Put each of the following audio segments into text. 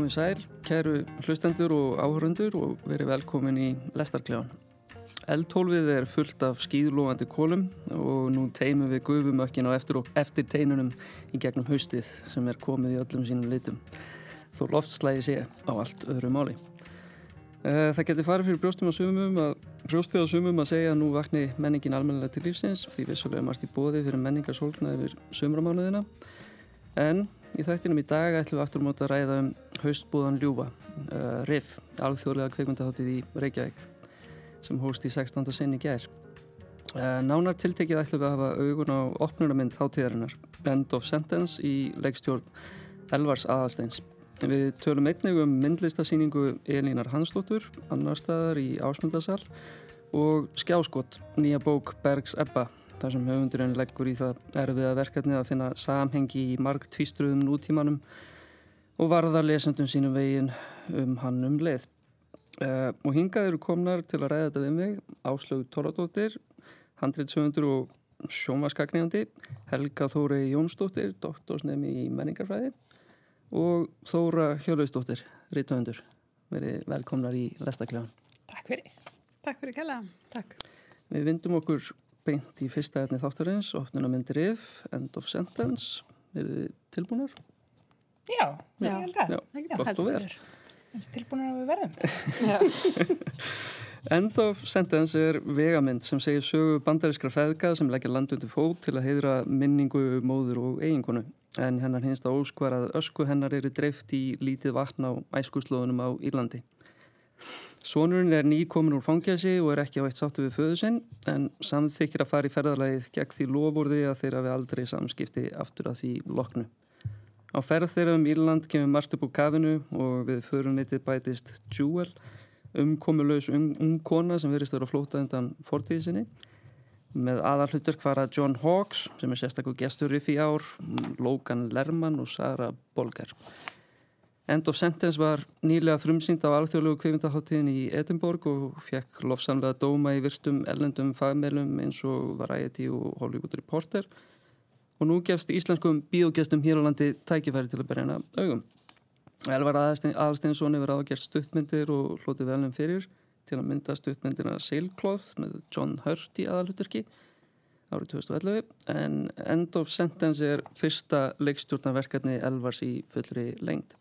Komið sæl, kæru hlustendur og áhörundur og verið velkomin í Lestarkljáðan. Eldhólfið er fullt af skýðlófandi kólum og nú teimum við gufumökkin á eftir, eftir teinunum í gegnum haustið sem er komið í öllum sínum litum. Þó loftslægi sé á allt öðru máli. Eh, það getur farið fyrir brjóstum á sumum að, brjóstið á sumum að segja að nú vakni menningin almennilega til lífsins því vissulega margt í bóði fyrir menningarsólkna yfir sumramánuðina. En í þættinum í dag ætlum við aftur móta að ræða um haustbúðan Ljúfa, uh, RIF, alþjóðlega kveikmyndaháttið í Reykjavík sem hóst í 16. sinni gær. Uh, nánar tiltekið ætlum við að hafa augun á opnunarmynd hátíðarinnar, End of Sentence í leikstjórn Elvars Aðalsteins. Við tölum einnig um myndlistasýningu Elínar Hansdóttur, annar staðar í Ásmundarsal og Skjáskott, nýja bók Bergs Ebba, þar sem höfundurinn leggur í það erfiða verkefni að finna samhengi í marg tvístruðum nútímanum og varða lesandum sínum veginn um hann um leið. Uh, og hingað eru komnar til að ræða þetta við mig Áslögu Tóradóttir, handreitsöfundur og sjómaskakniðandi, Helga Þóri Jónsdóttir, doktorsnemi í menningarfræði og Þóra Hjálfsdóttir, rítuðundur. Verið velkomnar í Lestaklegan. Takk fyrir. Takk fyrir kella. Takk. Við vindum okkur beint í fyrsta efni þáttarins, opnuna myndir if, end of sentence. Er þið tilbúinar? Já, já, ég held að. Já, gott og vel. Tilbúinir að við verðum. End of Sentence er vegamind sem segir sögu bandarískra feðga sem leggja landundi fót til að heidra minningu móður og eigingunu. En hennar hinsta óskvar að ösku hennar eru dreift í lítið vatn á æskuslóðunum á Írlandi. Sónurinn er nýkomin úr fangjasi og er ekki á eitt sáttu við föðu sinn en samþykir að fara í ferðarlægið gegn því lofurði að þeirra við aldrei samskipti aftur að því loknu. Á ferð þeirra um Írland kemur margt upp úr kafinu og við förunitið bætist Jewel, umkomulegs ung, ung kona sem verist að vera flóta undan fortíði sinni. Með aðal hlutverk fara John Hawkes sem er sérstaklega gestur í ár, Logan Lerman og Sara Bolger. End of Sentence var nýlega frumsýnd á alþjóðlegu kveifindarháttíðin í Edinborg og fekk lofsamlega dóma í virtum ellendum fagmeilum eins og Variety og Hollywood Reporter og og nú gefst íslenskum bíógestum hér á landi tækifæri til að berjana augum. Elvar Aðalsteinsson hefur ágjert stuttmyndir og hlotið velnum fyrir til að mynda stuttmyndina Sailcloth með John Hurt í aðalhuturki árið 2011 en End of Sentence er fyrsta leikstjórnarverkarni Elvars í fullri lengt.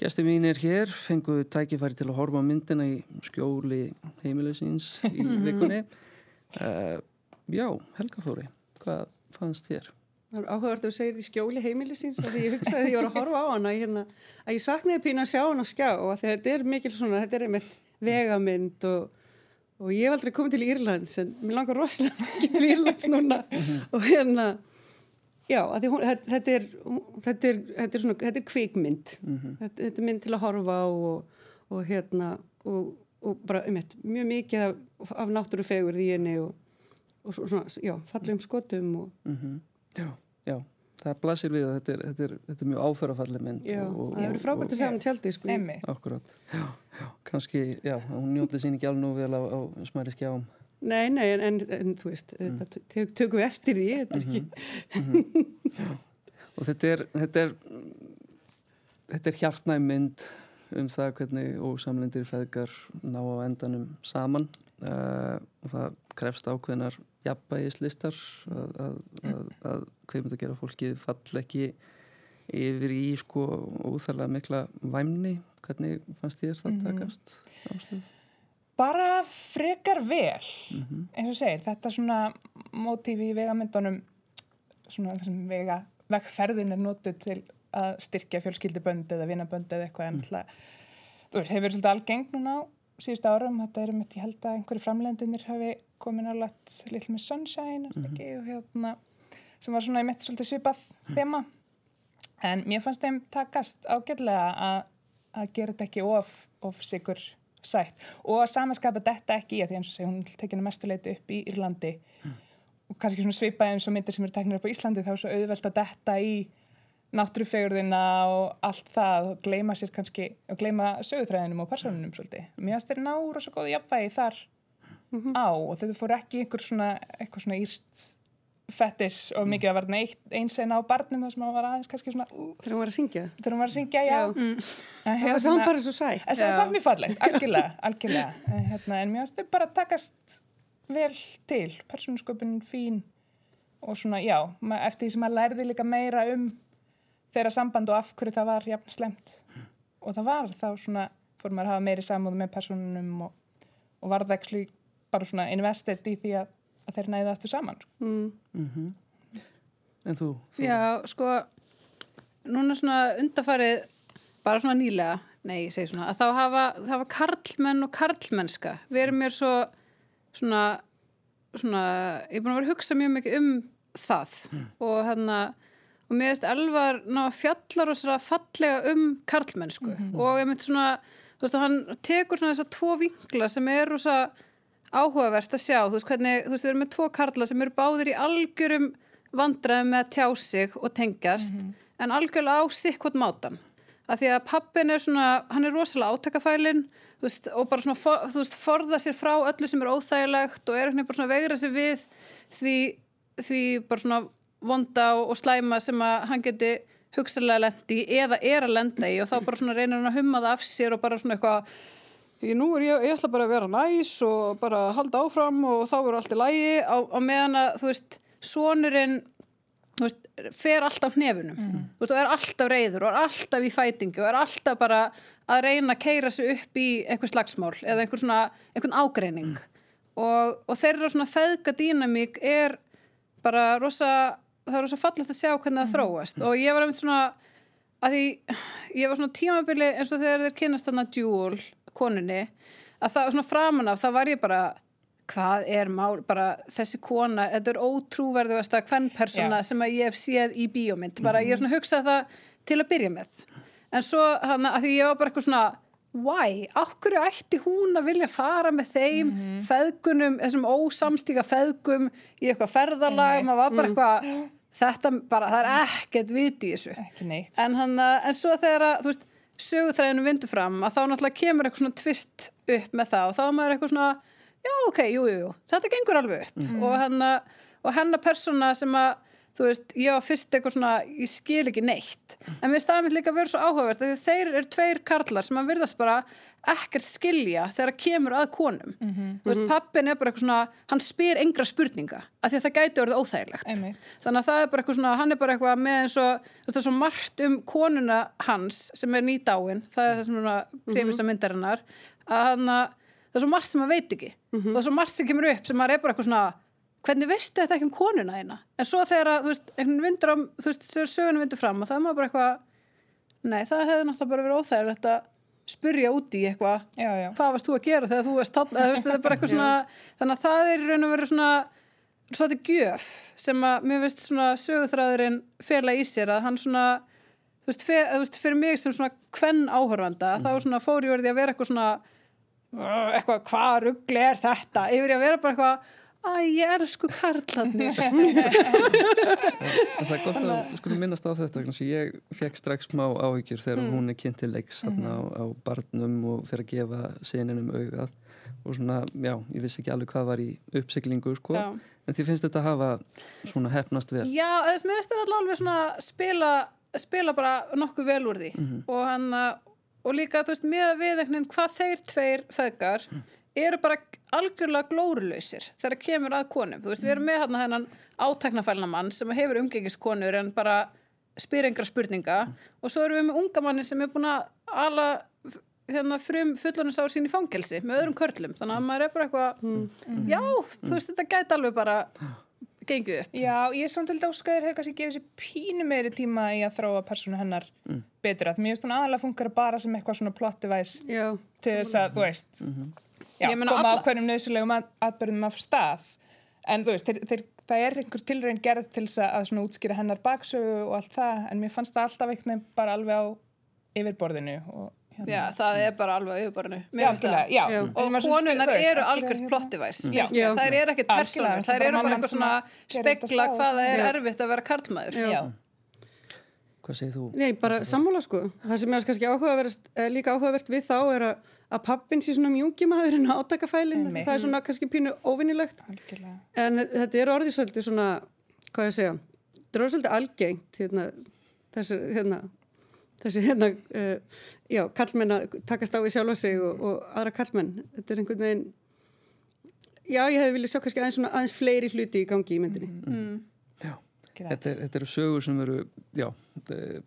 Gesti mínir hér fenguðu tækifæri til að horfa myndina í skjóli heimilisins í vikunni. Uh, já, Helga Þóri, hvað fannst þér? Það er áhugavert að þú segir því skjóli heimilisins að ég hugsaði að ég voru að horfa á hana hérna, að ég saknaði pína að sjá hana skjá og að þetta er mikil svona, þetta er einmitt vegamynd og, og ég hef aldrei komið til Írlands en mér langar rosalega ekki til Írlands núna og hérna já, hún, þetta, er, þetta, er, þetta er svona, þetta er kvikmynd mm -hmm. þetta, þetta er mynd til að horfa á og, og hérna og, og bara einmitt mjög mikið af, af náttúrufegur því henni og og svona, já, fallegum skotum og... mm -hmm. Já, já. Það blasir við að þetta er, þetta er, þetta er mjög áferðafalleg mynd Já, og, það eru frábært að segja um tjaldi sko. Akkurát, já, já, kannski já, hún njótið sín ekki alveg nú vel á, á smæri skjáum. Nei, nei, en, en, en þú veist mm. þetta tökum við eftir því þetta er ekki mm -hmm. og þetta er þetta er, þetta er hjartnæg mynd um það hvernig ósamlendir feðgar ná á endanum saman. Uh, og það krefst ákveðnar jafnbæðislistar að, að, að, að myndi að gera fólki fall ekki yfir í sko óþarlega mikla væmni hvernig fannst þér það mhm. takast mm. bara frekar vel mm -hmm. eins og segir þetta svona mótífi í vegamyndunum svona þessum vega vegferðin er nótu til að styrkja fjölskyldibönd eða vinabönd eða eitthvað en mm. þú veist, hefur verið svolítið algeng núna á síðust árum, þetta er um þetta ég held að einhverju framlendunir hafi komin á lett Little Miss Sunshine mm -hmm. og hérna sem var svona í mitt svolítið svipað mm. þema en mér fannst þeim takast ágjörlega að gera þetta ekki of, of sigur sætt og að samanskapa þetta ekki að því eins og segi hún tekina mestuleitu upp í Írlandi mm. og kannski svona svipað eins og myndir sem eru teknir upp á Íslandi þá er svo auðvelt að detta í náttúrufegurðina og allt það og gleima sér kannski og gleima sögutræðinum og personunum svolítið. Mér finnst þeir ná rosa góði jafnvægi þar mm -hmm. á og þau fór ekki einhver svona, eitthvað svona írst fettis og mikið að verða eins einn á barnum þar sem hann var aðeins kannski svona ú, Þegar hún var að syngja. þegar hún var að syngja, já. Já. En Það hérna- var saman bara svo sætt. Það var samt mjög fallegt, algjörlega, algjörlega. En, hérna, en mér finnst þau bara takast vel til, persónusköpunin fín og svona, já, eftir því sem maður lærði líka meira um þeirra samband og af hverju það var jafn slemt. Og það var þá svona, fór maður að hafa meiri samúð með persónunum og, og var það ekki bara svona invested í því að, að þeir næðu aftur saman. sko. Mm. En þú? þú Já, sko, núna svona undarfarið, bara svona nýlega, nei, ég segi svona, að þá hafa, það hafa karlmenn og karlmennska. Við erum mér svo, svona, svona, ég er búin að vera að hugsa mjög mikið um það og hérna, og mér veist Elvar ná fjallar og svona fallega um karlmennsku. Og ég myndi svona, þú veist, og hann tekur svona þessa tvo vinkla sem er rosa áhugavert að sjá, þú veist, hvernig, þú veist, við erum með tvo karla sem eru báðir í algjörum vandræðum með að tjá sig og tengjast, en algjörlega á sikkvot mátan. Að því að pappin er svona, hann er rosalega átakafælinn, þú veist, og bara svona, for, þú veist, forða sér frá öllu sem er óþægilegt og er veginn bara svona vegra sér við því, því bara svona vonda og, og slæma sem að hann geti hugsalega lendi eða er að lenda í og þá bara svona reynir hann að humma það af sér og bara svona eitthvað Ég, nú er ég, ég ætla bara að vera næs og bara halda áfram og þá verður allt í lægi á, á meðan að, þú veist, sonurinn, þú veist, fer alltaf hnefunum, þú veist, og er alltaf reyður og er alltaf í fætingu og er alltaf bara að reyna að keira sig upp í einhver slagsmál eða einhver svona, einhvern ágreining. Og, og þeirra svona feðga dýnamík er bara rosa, það er rosa fallegt að sjá hvernig það þróast. Og ég var einmitt svona að því ég var svona tímabili eins og þegar þeir kynast þarna djúul konunni að það svona framan af það var ég bara hvað er mál, bara þessi kona þetta er ótrúverðugasta hvern persóna Já. sem að ég hef séð í bíómynd. Bara ég er svona að hugsa það til að byrja með. En svo hann að því ég var bara eitthvað svona why, okkur ætti hún að vilja fara með þeim feðgunum, þessum ósamstíka feðgum í eitthvað ferðalag, maður var bara eitthvað þetta bara, það er ekkert viti í þessu. En, hann, en svo þegar að, þú veist, sögutræðinu vindur fram að þá náttúrulega kemur eitthvað svona tvist upp með það og þá er maður eitthvað svona já, ok, jú, jú, jú, þetta gengur alveg upp. Og, hennar, og hennar persóna sem að, þú veist, ég var fyrst eitthvað svona, ég skil ekki neitt. En við staðum líka að vera svo áhugavert af því þeir eru tveir karlar sem að virðast bara ekkert skilja þegar að kemur að konum. Þú veist, pappin er bara eitthvað svona hann spyr engra spurninga af því að það gæti orðið óþægilegt. Einmitt. þannig að það er bara eitthvað svona, hann er bara eitthvað með eins og, það er svo margt um konuna hans sem er nýdáin það er það sem svona prímisa myndarinnar að hann að, það er svo margt sem maður veit ekki. Og það er svo margt sem kemur upp sem maður er bara eitthvað svona, hvernig veistu þetta ekki um konuna þína? En svo þegar að, þú veist, einhvern vindur á þú veist, þegar sögunum vindur fram og það er maður bara eitthvað nei, það hefði náttúrulega bara verið óþægilegt að spurja út í eitthvað. Hvað varst þú að gera þegar þú veist, þetta er bara eitthvað svona þannig að það er raun og verið svona svolítið gjöf sem að mér veist svona söguþræðurinn fela í sér að hann svona þú veist, fe, þú veist fyrir mig sem svona kvenn áhörfanda þá svona fór ég verið að vera eitthvað svona "Uh, eitthvað er að eitthvað Æ, ég elsku karlarnir. En það er gott að við skulum minnast á þetta vegna þess að ég fekk strax smá áhyggjur þegar hún er kynnt til leiks þarna á, á barnum og fyrir að gefa sininum augað. Og svona, já, ég vissi ekki alveg hvað var í uppsiglingu, sko, Já. en því finnst þetta að hafa svona hefnast vel. Já, þess mér finnst þetta alveg svona spila, spila bara nokkuð vel úr því. Og hann og líka þú veist með við einhvern veginn hvað þeir tveir feðgar eru bara algjörlega glórulausir þegar það kemur að konum. Þú veist, við erum með hann þennan áteknafælna mann sem hefur umgengiskonur en bara spyr engra spurninga og svo erum við með unga manni sem er búin að ala hérna, frum fullunasár sín í fangelsi með öðrum körlum. Þannig að maður er bara eitthvað, já, þú veist, þetta gæti alveg bara gengið upp. Já, ég er samt held óskaður hefur kannski gefið sér pínu meiri tíma í að þróa persónu hennar betur að mér finnst hún aðalega funkar bara sem eitthvað svona plot device Já, til þess að, þú veist já, Ég meina koma alla- ákveðnum nöðsulegum að, atbyrðum af stað en þú veist, þeir, þeir, það er einhver tilraun gerð til þess að, að svona útskýra hennar baksögu og allt það, en mér fannst það alltaf veginn bara alveg á yfirborðinu og hérna Já, það er bara alveg á Já, já. Já. En Og veist, eru af hverju algjört hérna- plottdevice. Já. Já. Það er ekkert það er eru bara eitthvað svona spekla hvað það er Já. erfitt að vera karlmaður. Já. Já. Hvað segir þú? Nei, bara sammála sko. Það sem er kannski áhugavert, eh, líka áhugavert við þá er að, að pappin sé svona mjúkimaðurinn á átakafælinn. Það er svona kannski pínu óvinnilegt. algjörlega En þetta er orðið svolítið svona hvað ég segja, það er svolítið algengt hérna, þessi hérna, þessi hérna, uh, já, kallmenn að takast á við sjálfa sig og, og aðra kallmenn. Þetta er einhvern veginn, já, ég hefði viljað sjá kannski aðeins, svona, aðeins fleiri hluti í gangi í myndinni. Mm. Já, Gera. Þetta, er- þetta eru sögur sem eru, já,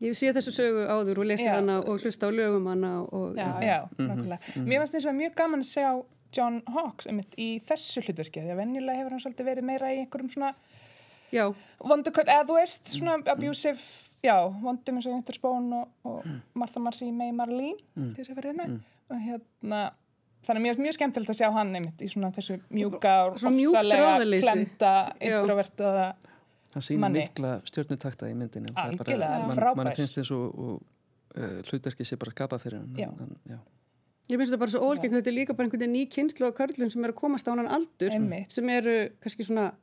Ég sé þessu sögu áður og lesi Já. hana og hlusta á lögum hana og, Já, já. nákvæmlega. Mér fannst eins og mjög gaman að sjá John Hawkes einmitt, í þessu hlutverki því að venjulega hefur hann svolítið verið meira í einhverjum svona já, vonduköld, eða þú veist, svona abusive, já, vondum eins og Winter Spoon og, og Martha Marcy May Marlene til þess að verið með. Og hérna þannig að mér finnst mjög skemmtilegt að sjá hann einmitt í svona þessu mjúka og ofsalega Já. introvertaða það sýnir Manni. mikla stjórnutakta í myndinni. Það er bara- Algjörlega, mann- frábær. manni finnst þess og, og uh, hlutverki sé bara skapa fyrir hann. Já. hann já. Ég finnst þetta bara svo ólgengt, þetta er líka bara einhvern veginn ný kynslu á körlum sem eru að komast á hann aldur Einmitt. sem eru kannski svona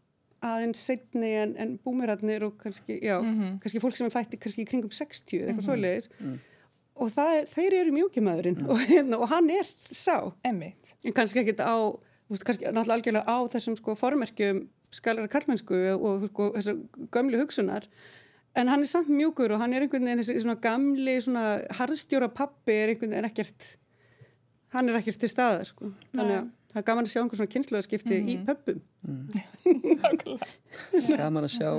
aðeins setni en, en búmirarnir og kannski, já, Mhm. kannski fólk sem er fætti kannski í kringum 60 eða eitthvað svoleiðis og það er, þeir eru mjúkimæðurinn og, hérna, og hann er sá emmitt. en kannski ekkit á, þú veist, kannski náttúrulega algjörlega á þessum sko formerkjum skalara kallmennsku og sko, þessar gömlu hugsunar en hann er samt mjúkur og hann er einhvern veginn þessi svona gamli, svona harðstjóra pappi er einhvern veginn ekkert hann er ekkert til staðar sko. þannig að það er gaman að sjá einhver svona kynnslöðaskipti í pöppum gaman að sjá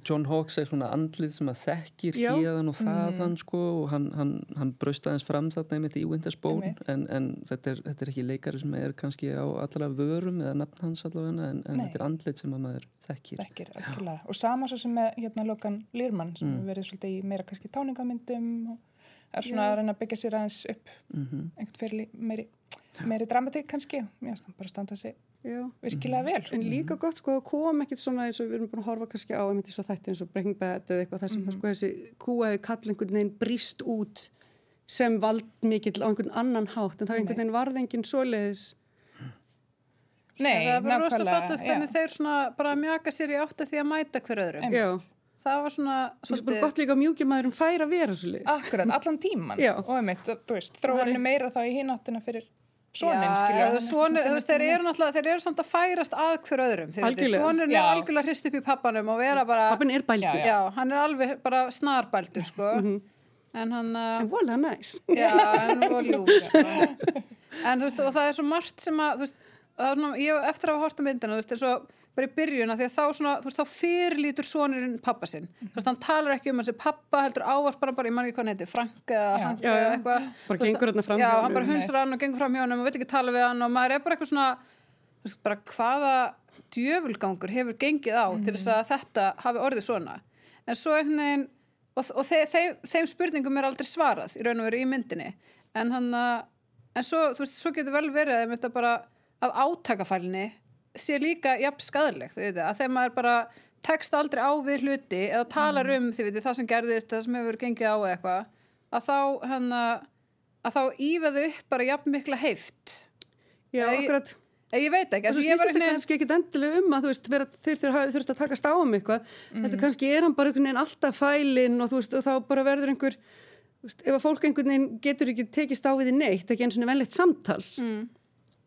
John Hawkes er svona andlið sem að þekkir Já. hérðan og þaðan sko og hann, hann, hann braust aðeins fram þarna einmitt í Wintersbone Einmitt. en, en þetta, er, þetta er ekki leikari sem er kannski á allavega vörum eða nafn hans allavega en, en þetta er andlið sem að maður þekkir Þekkir, algjörlega. Og sama svo sem með hérna Logan Lýrmann sem hefur verið svolítið í meira kannski táningamyndum og er svona að reyna að byggja sér aðeins upp mm einhvern fyrir meiri, meiri dramatík kannski. Mér finnst hann bara standa sig Já. virkilega vel. Sko. en líka gott sko það kom ekkit svona eins og við erum búin að horfa kannski á einmitt í svo þætti eins og Breaking Bad eða eitthvað þar sem sko þessi kúaði kall einhvern veginn brýst út sem valdmikill á einhvern annan hátt en það einhvern veginn varð enginn svoleiðis Nei, það er bara rosa nákvæmlega, fallegt hvernig já. þeir svona bara mjaka sér í átt að því að mæta hver öðrum. Já, Það var svona það er bara gott líka að mjúkimæðurinn fær að vera svoleiðis Akkurat, allan tíman. Og einmitt, þú veist, þróanir meira þá í hináttina fyrir sonin, Já, skilja. veist, þeir eru náttúrulega, þeir eru samt að færast að hver öðrum. Svonurinn er algjörlega hrist upp í pappanum og vera bara, Pappin er bældur, Já, hann er alveg bara snarbældur, sko. En hann, uh, en vola næs já, var ljúf. sko. En þú veist, og það er svo margt sem að, þú veist, svona, ég eftir að hafa hort á myndina, þú veist, er svo bara í byrjun að því að þá svona, veist, þá fyrirlítur sonurinn pappa sinn. Þú veist, hann talar ekki um hans pappa, heldur ávarpar hann bara, ég man ekki hvað hann heiti, Frank eða Já. Hank eða eitthvað. Bara gengur þarna fram Já, hjá hann bara honum. hunsar hann og gengur fram hjá hann og veit ekki tala við hann og maður er bara eitthvað svona, veist, bara hvaða djöfulgangur hefur gengið á til þess að þetta hafi orðið svona. En svo veginn, og, og þeim, þeim, þeim spurningum er aldrei svarað í raun og veru í myndinni. En hann að, en svo, þú veist, svo getur vel verið að sé líka jafn veitir, að þegar maður bara tekst aldrei á við hluti eða talar um, þið veitir, það sem gerðist, það sem hefur gengið á eitthvað, að þá, hann að, þá ífaðu upp bara jafn mikla heift. Já, Nei, akkurat Eða Ég veit ekki, Þú ég var þetta kannski ekkit endilega um að þú veist, þeir þurft að takast á um eitthvað. Þetta kannski er hann bara einhvern veginn alltaf fælinn og þú veist, og þá bara verður einhver, veist, ef að fólk einhvern veginn getur ekki tekist á við því neitt, ekki eins og vennlegt samtal. Mm.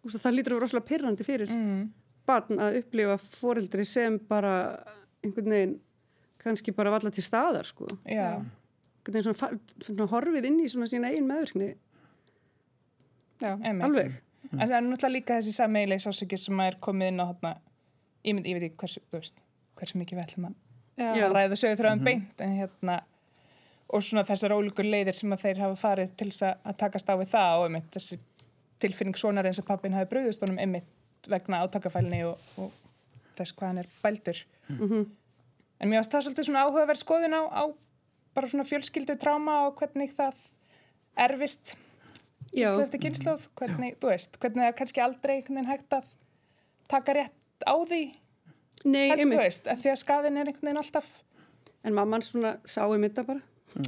Veist, það lítur að vera rosalega pyrrandi fyrir mm. Barn að upplifa foreldri sem bara einhvern veginn kannski bara valla til staðar, sko. Já, Einhvern veginn svona, svona horfið inn í svona sína eigin meðvirkni. já, einmitt. Alveg. En það er náttúrulega líka þessi sammeilegi sásöki sem er komið inn á þarna, ég, ég veit ekki hversu, þú veist, hversu mikið við ætlum að ræða sögur þrjáðum beint, en hérna, og svona þessar ólíkur leiðir sem að þeir hafa farið til þess að- að takast á við það og einmitt þessi tilfinning svonar eins og pappin hafi bröðust honum einmitt vegna átakafælni og, og þess hvað hann er bældur. En mér varst það svolítið svona áhugaverð skoðun á, á bara svona fjölskyldu tráma og hvernig það erfist Já. kynslu eftir kynsluð, hvernig, þú veist, hvernig það er kannski aldrei einhvern veginn hægt að taka rétt á því, Nei, heldur, þú einmitt. veist, því að skaðin er einhvern veginn alltaf, En mamman svona sá einmitt það bara.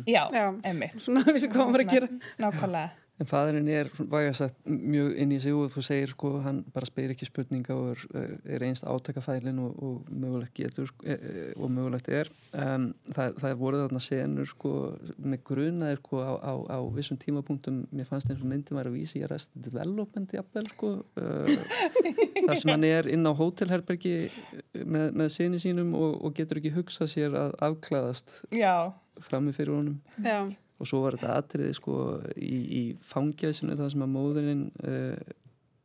já, Já. einmitt. Svona vissi hvað hann var að gera. Nákvæmlega. En fadurinn er vægast að mjög inn í sig og þú segir sko hann bara spyr ekki spurninga og er, er einst átakafælin og, og mögulegt getur sko, e, e, og mögulegt er. Um, það, það er voruð þarna senur sko með grunaðir sko á, á, á vissum tímapunktum, mér fannst eins og myndi maður að vísi í Arrested Development jafnvel sko. Uh, það sem hann er inn á hótelherbergi með, með sinni sínum og, og getur ekki hugsað sér að afklæðast frammi fyrir honum. Já og svo var þetta atriði sko í, í fangjæsinu það sem að móðurinn uh,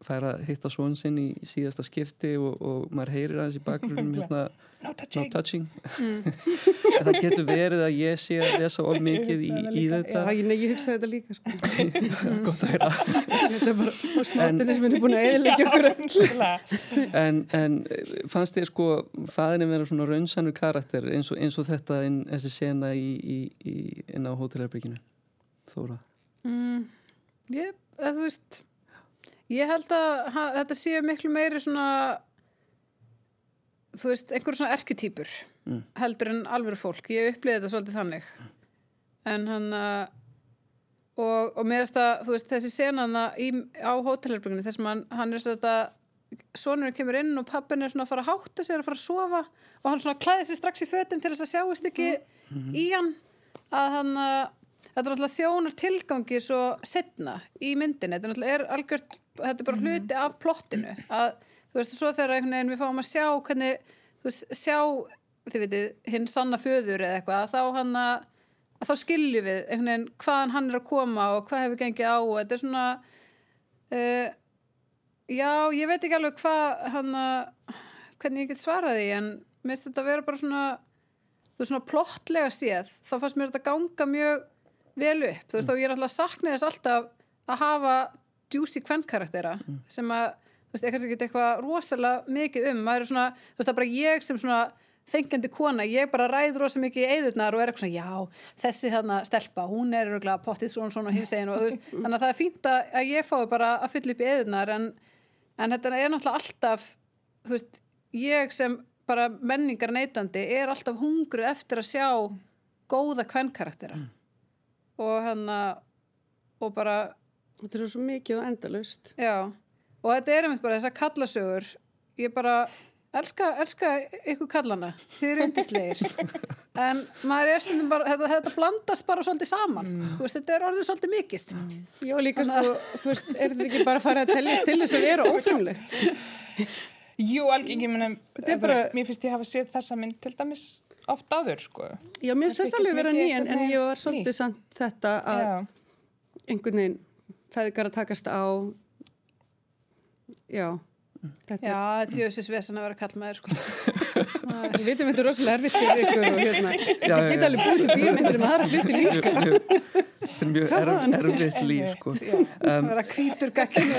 fær að hitta svon sinn í síðasta skipti og, og maður heyrir aðeins í bakgrunum hérna no touching, no touching. Mm. það getur verið að ég sé að lesa ól mikið í, í þetta Já, nei, ég hugsaði þetta líka sko. gott að heyra þetta er bara smátinni sem er búin að eðlækja okkur en, en fannst þér sko fæðinni vera svona raunsannu karakter eins og, eins og þetta inn, þessi sena í, í, inn á hótelherbríkinu Þóra mm, ég, þú veist ég held að ha, þetta séu miklu meiri svona þú veist, einhverjum svona erketýpur mm. heldur en alveg fólk ég uppliði þetta svolítið þannig en hann uh, og, og mér veist að, þú veist, þessi senana í, á hótelherbygginu þess að hann, hann er svona sonurinn kemur inn og pappin er svona að fara að hátta sér að fara að sofa og hann svona klæði sér strax í fötun til þess að sjáist ekki mm -hmm. í hann að hann uh, þetta er alltaf þjónar tilgangi svo setna í myndin þetta er alltaf er algjört, þetta er bara mhm. hluti af plottinu að þú veist, svo þegar einhvern veginn við fáum að sjá hvernig, þú veist, sjá þið veitir, hinn sanna föður eða eitthvað, þá hann að, þá skiljum við einhvern veginn hvaðan hann er að koma og hvað hefur gengið á og þetta er svona uh, já, ég veit ekki alveg hvað hann að hvernig ég get svaraði, en mér finnst þetta að vera bara svona þú veist, svona plottlega séð, þá fannst mér þetta ganga mjög vel upp, þú veist, og ég er alltaf að sakna þess alltaf að hafa djúsi kvennkaraktera mm. sem að þú veist, ekkert ekki eitthvað rosalega mikið um, maður er svona, þú veist, það er bara ég sem svona þengjandi kona, ég bara ræð rosalega mikið í eðurnar og er eitthvað svona, já, þessi þarna stelpa, hún er öruglega pottið svona svona hins eginn og þú veist, þannig að það er fínt að ég fái bara að fylla upp í eðurnar en, en þetta er náttúrulega alltaf, þú veist, ég sem bara menningar neytandi er alltaf hungru eftir að sjá góða kvennkaraktera mm. og hann að og bara Þetta er svo mikið og endalust Já og þetta er einmitt bara þessar kallasögur. Ég bara elska, elska ykkur kallana. Þið eru undislegir en maður er stundum bara þetta, þetta blandast bara svolítið saman. Mm. veist, þetta er orðið svolítið mikið. Mm. Já líka Þannig... sko, þú veist, er þetta ekki bara að fara að tellast til þess að vera ófrumleg Jú, alveg, ég menna bara... mér finnst ég hafa séð þessa mynd til dæmis oft áður sko. Já, mér finnst þess alveg vera nýjan en ég var svolítið samt þetta að Já. einhvern veginn feðgar að takast á Já, þetta Já, er... djöðsins vesan að vera kall með þér sko. Við veitum þetta er rosalega erfitt fyrir ykkur og hérna, það geta alveg búið til bíómyndir um aðra hluti líka. Þetta er mjög erf, erfitt líf sko. Um, það vera kvítur gagginu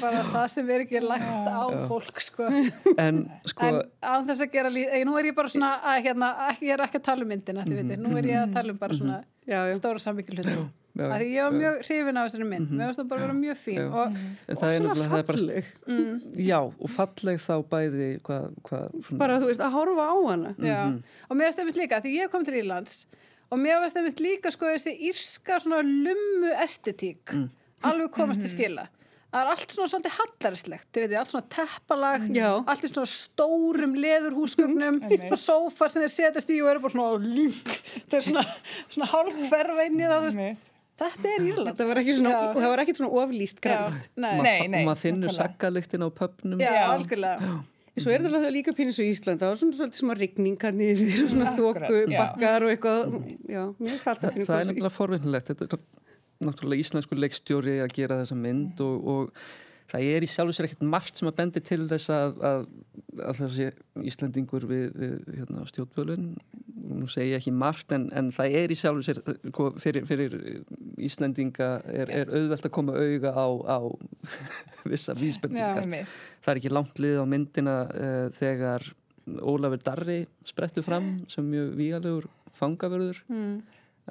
bara það sem er ekki lagt á já. fólk sko. En sko En á þess að gera líf, nú er ég bara svona að, hérna, ég er ekki að tala um myndina, þið veitir, nú er ég að tala um bara svona já, já. stóra samvikið hluti að ég var mjög hrifin af þessari mynd mm -hmm. mér finnst það bara að vera mjög fín og, og svona falleg mm. já og falleg þá bæði hva, hva, bara þú veist að horfa á hana mm -hmm. og mér finnst það mynd líka því ég kom til Írlands og mér finnst það mynd líka sko þessi írska svona lummu estetík mm. alveg komast til mhm. skila það er allt svona svolítið hallarslegt þið veitir, allt svona teppalagt Já. allt í svona stórum leðurhúsgögnum svona sófar sem þeir setjast í og eru bara svona lík þeir er svona, svona hálf hverfa inn í það Þetta er Írland. Þetta var ekki svona, og það var ekki svona oflýst grænt. Nei, nei, nei. Og maður finnur sakkaliktin á pöpnum. Já, algjörlega. En svo er þetta líka pínus í Ísland, það var svona svolítið smá rigningarnir og svona þóku bakkar og eitthvað, já, mér finnst alltaf pínu Það er nefnilega forvinnilegt, þetta er náttúrulega íslensku leikstjóri að gera þessa mynd og, og það er í sjálf og sér ekkert margt sem að bendi til þess að, að, að þessi Íslandingur við, við hérna, stjórnvölun nú segja ég ekki margt en, en það er í sjálf og sér sko, fyrir, fyrir Íslandinga er, er auðvelt að koma auga á, á vissa vísbendingar. það er ekki langt lið á myndina uh, þegar Ólafur Darri sprettur fram sem mjög vígalegur fangavörður mm.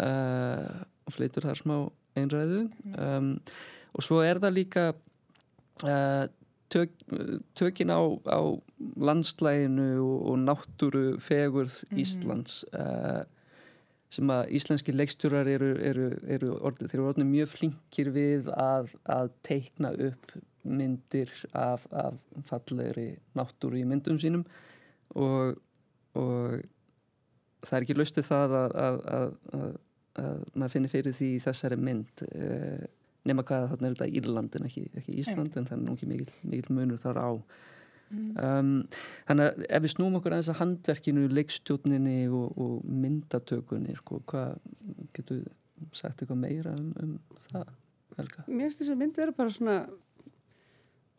uh, og flytur þar smá einræðu. Um, og svo er það líka tök, tökin á, á landslæginu og, og náttúru fegurð mm. Íslands uh, sem að íslenski leikstjórar eru, eru, eru orðið, þeir eru orðið mjög flinkir við að, að teikna upp myndir af, af fallegri náttúru í myndum sínum og, og það er ekki laustið það að, að, að, að maður finnir fyrir því þessari mynd eh, nema hvað þarna er þetta Írlandin ekki, ekki Ísland en það er nú ekki mikil, mikil munur þar á. Um, þannig að ef við snúum okkur aðeins að handverkinu leikstjóninni og, og myndatökunni sko, hvað getur sagt eitthvað meira um, um það Helga? Mér finnst þess að myndi vera bara svona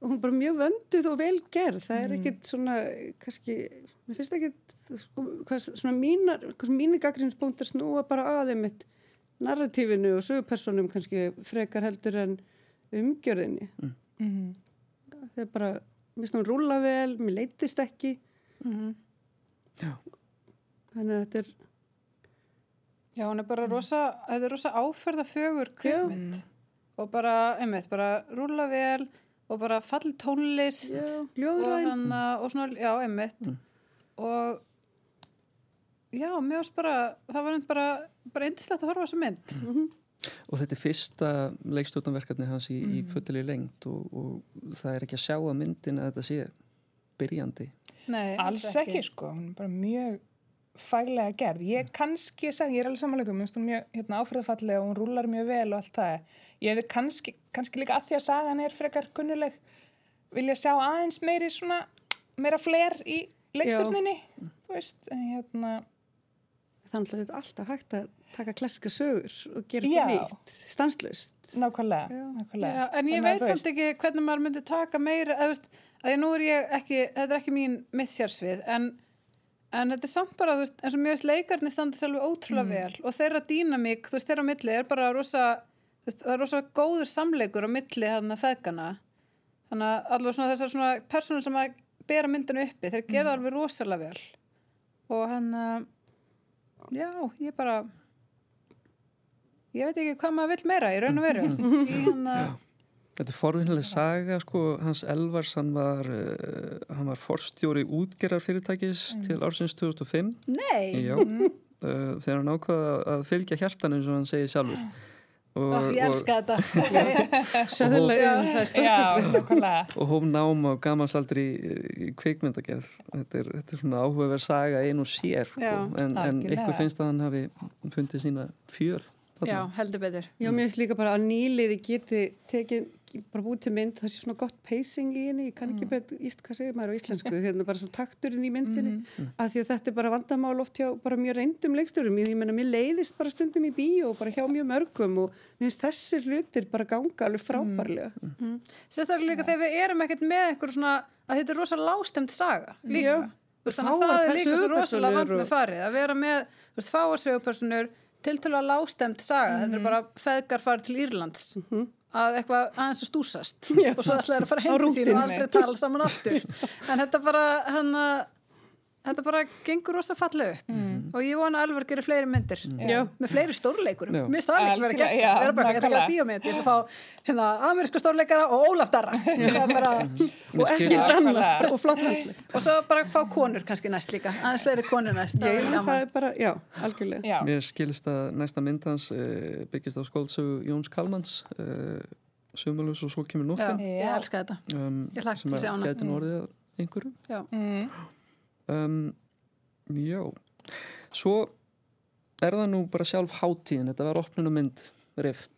hún er bara mjög vönduð og vel gerð. Það er ekkit svona kannski, mér finnst ekkit sko, svona mínar, hvað mínir gaggrinspunktar snúa bara aðeim mitt narratífinu og sögupersonum kannski frekar heldur en umgjörðinni Mm. Mhm. það er bara, mér finnst hún rúla vel mér leittist ekki Mhm. Já. þannig að þetta er Já, hún er bara rosa, þetta er rosa áferða fögur kveikmynd og bara, einmitt, bara rúla vel og bara fall tónlist já, og hann og svona, já, einmitt Mm. og já, mér varst bara það var einmitt bara, bara eindislegt að horfa á þessa mynd. Og þetta er fyrsta leikstjórnverkarni hans í, í fullili lengt og, og það er ekki að sjá að myndin að þetta sé byrjandi. Nei, Alls ekki, sko, hún er bara mjög faglega gerð. Ég kannski, sag, ég er alveg samanleikum, mér finnst hún mjög hérna, áfriðafallega og hún rúlar mjög vel og allt það. Ég hefði kannski, kannski líka að því að sagan er frekar kunnuleg, vilja sjá aðeins meiri svona, meira fler í leikstjórninni, þú veist, hérna, þannig að þetta er alltaf hægt að taka klassika sögur og gera ekki nýtt stanslust nákvæmlega, Já. nákvæmlega. Já, en ég að veit þú samt ekki hvernig maður myndi taka meira, þú veist, að ég nú er ég ekki, þetta er ekki mín mitt sérsvið, en, en þetta er samt bara, þú veist, eins og mjög veist leikarnir standa sér alveg ótrúlega vel og þeirra dýnamík, þú veist, þeirra á milli er bara rosa, þú veist, það er rosa góður samleikur á milli hann að feðgana, þannig að alveg svona þessar svona personur sem að bera myndinu uppi, þeir gera það alveg rosalega vel. Og hann að, já, ég bara, ég veit ekki hvað maður vill meira í raun og veru, að, Þetta er forvinnileg saga, sko, hans Elvars, hann var, uh, hann var forstjóri útgerarfyrirtækis til ársins 2005. nei, Já, uh, þegar hann ákvaða að fylgja hjartanu eins og hann segir sjálfur. Og, Ó, ég elska þetta. Það er Já, stórkostlegt. nákvæmlega. og, og hóf nám á gamanstaldri í, í kvikmyndagerð. Þetta er, þetta er svona áhugaverð saga ein og sér, sko. Já, en, en algjörlega. ykkur finnst að hann hafi fundið sína þarna. Já, heldur betur. Já, mér finnst líka bara að nýliði geti tekið, bara búið til mynd, það sé svona gott pacing í henni, ég kann ekki betur, íst, hvað segir maður á íslensku, hérna bara svona takturinn í myndinni, að því að þetta er bara vandamál oft hjá bara mjög reyndum leikstjórum, ég, ég menna, mér leiðist bara stundum í bíó og bara hjá mjög mörgum og mér finnst þessir hlutir bara ganga alveg frábærlega. Sérstaklega líka þegar við erum ekkert með eitthvað svona að þetta er rosa lástemt saga líka. Já. Þannig að það er líka svo rosalega vant með farið að vera með þú veist, fáar sögupersonur tiltölulega lástemt saga. Þetta er bara feðgar farið til Írlands að eitthvað aðeins að stúsast og svo ætlaði að fara heim til sín og aldrei tala saman aftur. En þetta bara, hann að Þetta bara gengur rosa fallega upp og ég vona að Alvar gerir fleiri myndir Já. með fleiri stórleikurum. Já. Mér finnst það líka vera Algjörlega, gegn, já, vera bara að gera nákvæmlega. bíómynd, ég vil fá hérna amerísku stórleikara og Ólaf Darra. Bara, Og ekki danna, og flott hansli. og svo bara fá konur kannski næst líka, aðeins fleiri konur næst. Er það er bara, já, algjörlega. Já, Mér skilist að næsta mynd hans uh, byggist á skóldsögu Jóns Kalmans uh, Sumulus og svo kemur Já, nóttin ég elska þetta. um, Ég sem til að sjá að hana. gæti nú orðið að einhverjum Já. mm, um, Já. Svo er það nú bara sjálf hátíðin. Þetta var opnunumynd riff.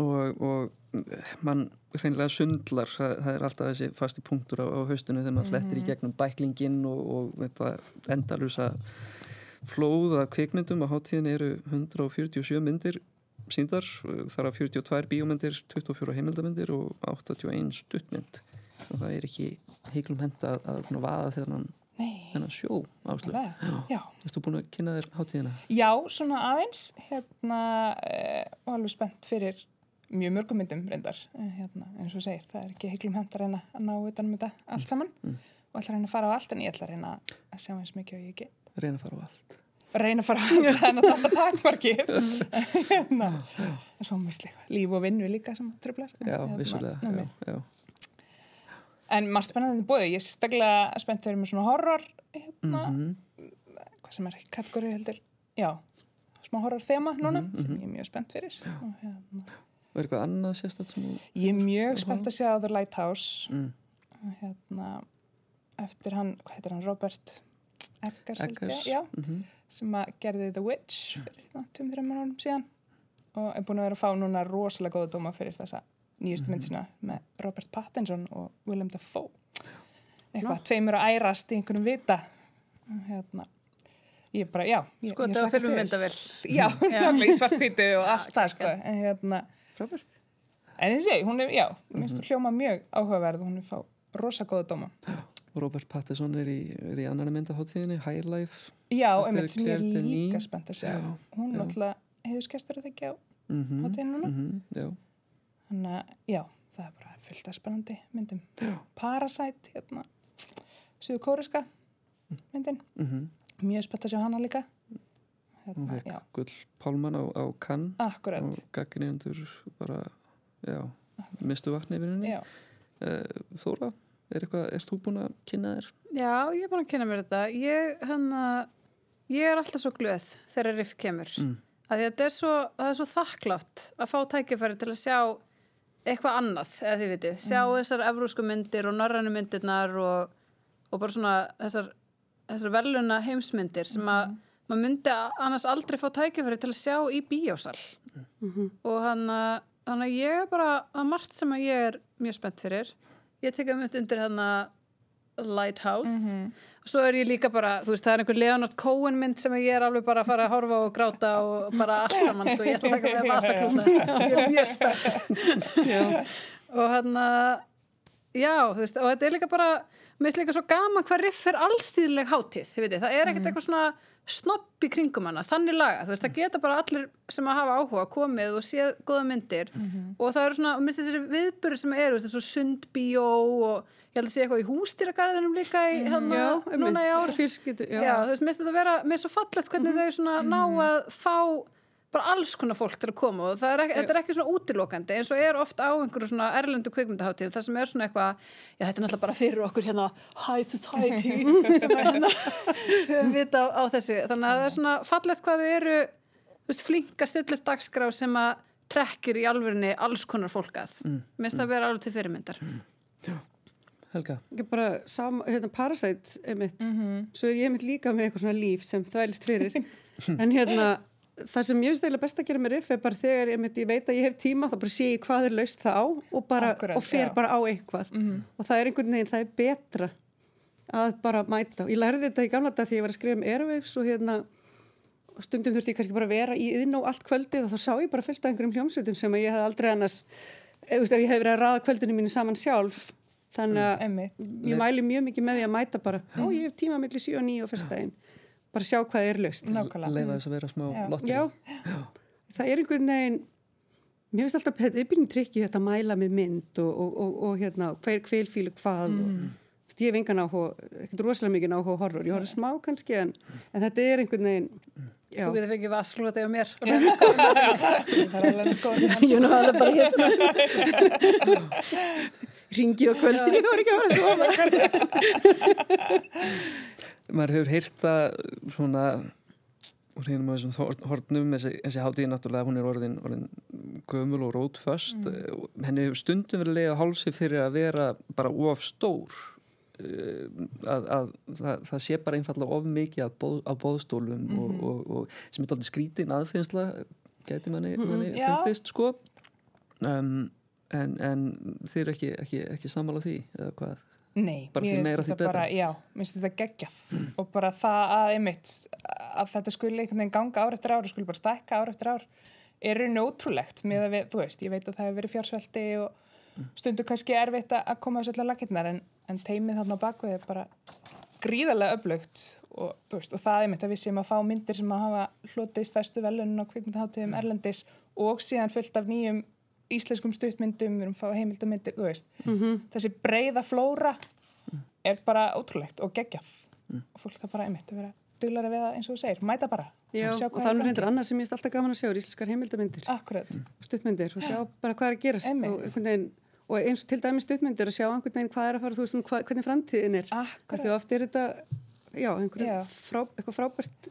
Og, og mann hreinlega sundlar. Það, það er alltaf þessi fasti punktur á, á haustunum þegar maður flettir í gegnum bæklingin og, og þetta endalusa flóð af kvikmyndum. Á hátíðin eru 147 myndir síndar, þar af 42 bíómyndir 24 heimildamindir og 81 stuttmynd. Og það er ekki heiklum henda að, að vaða þegar hann þennan sjó áslu. alveg. Já. Erstu búin að kynna þér hátíðina? Já, svona aðeins, hérna, eh, og alveg spennt fyrir mjög mörgum myndum reyndar, eh, hérna, eins og segir, það er ekki heiklum hent að reyna að ná utanum þetta allt saman Mm. og ætla að reyna að fara á allt en ég ætla að reyna að sjá eins mikið og ég get. Reyna að fara á allt. Reyna að fara á allt, það er náttúrulega takmarkið. hérna, en svo mislega, líf og vinnu líka sem tröflar. Já, vissulega. Já, já. En margt spennandi bóði, ég er staklega spennt fyrir með svona horror, hérna, Mhm. hvað sem er ekki kategóri heldur, já, smá horror þema núna sem ég er mjög spennt fyrir. Og hérna. Er eitthvað annað sérstætt sem. Ég er mjög spennt að sjá The Lighthouse. Mm. hérna, eftir hann, hvað heitir hann, Robert Eggers, ég, Eggers. já, Mm sem að gerði The Witch fyrir 2-3 mánuðum síðan. Og er búin að vera að fá núna rosalega góða dóma fyrir þessa nýjustu mynd sína með Robert Pattinson og Willem Dafoe eitthvað, tveimur að ærast í einhvernum vita hérna ég bara, já ég, Sko, þetta var fyrir myndavel. Já, í svartkvítu og allt það, sko en hérna. En ég segi, hún er, já, mér finnst þú hljóma mjög áhugaverð hún er fá rosa góða dóma. Robert Pattinson er í, er í annar myndaháttíðinni, High Life. Já, einmitt sem ég líka spennt að. Já, Hún já. náttúrulega heiðuskestur að þekja á Mm -hmm. hátíðin núna. já. Þannig að, já, það er bara fullt af spennandi myndum. Já. Parasite, hérna, Suðu kóriska myndin. Mm Mjög spennt að sjá hana líka. Hún Hérna, fekk já, gull Pálmann á, á kann akkurat. og gagginniðandur bara, já, mistu vatni yfir henni. Já, Uh, Þóra, er eitthvað, ert þú búin að kynna þér? Já, ég er búin að kynna mér þetta. Ég, hann ég er alltaf svo glöð þegar riff kemur. Mm. Að því að þetta er svo, það er svo þakklátt að fá tækifæri til að sjá eitthvað annað, eða þið vitið. Sjá þessar evrósku myndir og norrænu myndirnar og, og bara svona þessar, þessar veluna heimsmyndir sem að maður myndi annars aldrei fá tækifæri til að sjá í bíósal. Og hann að Þannig að ég er bara, er margt sem að ég er mjög spennt fyrir. Ég tekja mjög undir hann að Lighthouse. Svo er ég líka bara, þú veist, það er einhver Leonard Cohen mynd sem ég er alveg bara að fara að horfa og gráta og bara allt saman, sko. Ég ætla að taka með vasaklúta. Ég er mjög spennt. og hann að, já, þú veist, og þetta er líka bara, mér finnst líka svo gaman hvað riff er allþýðleg hátíð, þið veitir. Það er ekkert eitthvað svona snopp í kringum hana, þannig laga, þú veist, það geta bara allir sem að hafa áhuga komið og séð góða myndir og það eru svona, og minnst þessi viðbyrður sem eru, svo sundbíó og ég held að sé eitthvað í hústýragarðinum líka í, hérna, Já, núna í ár. Fjölskyldu, já. já. þú veist, minnst þetta vera mér er svo fallegt hvernig þau svona ná að fá bara alls konar fólk til að koma og það er ekki, þetta er ekki svona útilokandi eins og er oft á einhverju svona erlendu kvikmyndaháttíð þar sem er svona eitthvað, já þetta er náttúrulega bara fyrir okkur hérna high society sem er hérna vita á, á þessu, þannig að það er svona fallegt hvað þau eru, þú veist, flink að stilla upp dagskrá sem að trekkir í alvörinni alls konar fólkað mm. minnst það vera alveg til fyrirmyndar. Helga? Ekki bara sama, hérna, Parasite einmitt, svo er ég einmitt líka með eitthvað svona líf sem þvælist fyrir. En hérna, það sem ég finnst eiginlega best að gera með riff er bara þegar einmitt, ég veit að ég hef tíma þá bara sé ég hvað er laust þá og, bara, Akkurat, og fer já. bara á eitthvað. Og það er einhvern veginn, það er betra að bara mæta. Og ég lærði þetta í gamla dag því ég var að skrifa um Airwaves og hérna stundum þurfti ég kannski bara að vera í yðn og allt kvöldið og þá sá ég bara fullt af einhverjum hljómsveitum sem að ég hef aldrei annars ef, ef ég hef verið að raða kvöldinu mínu saman sjálf þannig að Einmitt. ég mæli mjög mikið með því að mæta bara ó ég hef tíma millir 7 og 9 og fyrstæðin bara sjá hvað er löst. Leifa þess að vera smá Já. lottri. já, það er einhvern veginn mér finnst alltaf, þetta er byrjum trikki þetta að mæla með mynd og, og, og, og hérna, hver kveilfílu hvað veist, ég hef engan áhuga, ekkert rosalega mikið áhuga horror, ég horfði smá kannski en, en þetta er einhvern veginn já, þú getur fengið vasklúta á mér. Það er alveg góð. ég er nú alveg bara hérna. Ringið á kvöldinu þá er ekki að vera svo Maður hefur heyrt það svona úr hennum á þessum hornum þessi, þessi hátíð náttúrulega, hún er orðin, orðin gömul og rótföst. Mm. henni hefur stundum verið leið á hálsi fyrir að vera bara of stór. Eh, að, að það, það sé bara einfallega of mikið af, bóð, af bóðstólum og, og, og sem er alltaf skrítin aðfinnsla gæti manni, manni Já. fundist sko. Um, en, en þið eru ekki, ekki, ekki sammála því eða hvað Nei, Bara mér finnst þetta bara, já, mér finnst þetta geggjað. Og bara það að einmitt að þetta skuli einhvern veginn ganga ár eftir ár og skuli bara stækka ár eftir ár er raun og ótrúlegt með að við, þú veist, ég veit að það hefur verið fjársvelti og stundu kannski erfitt að koma þessu allar lakirnar en, en teimið þarna bakvið er bara gríðarlega öflugt og, veist, og það er einmitt að við séum að fá myndir sem að hafa hlotið stærstu velunum á kvikmyndaháttíðum Erlendis og síðan fullt af nýjum íslenskum stuttmyndum, við erum að fá heimildamindir, þú veist, þessi breyða flóra er bara ótrúlegt og geggjað. Og fólk það bara einmitt að vera duglara við það eins og þú segir, mæta bara. Já, sjá og hvað það er reyndir annað sem ég er alltaf gaman að sjá er íslenskar heimildamindir Akkurat, og stuttmyndir og sjá bara hvað er að gerast Einmitt. og, eins og til dæmis stuttmyndir að sjá einhvern veginn hvað er að fara, þú veist, um hvað, hvernig framtíðin er. Akkurat. Því oft er þetta, já, einhverju Já. frá, eitthvað frábært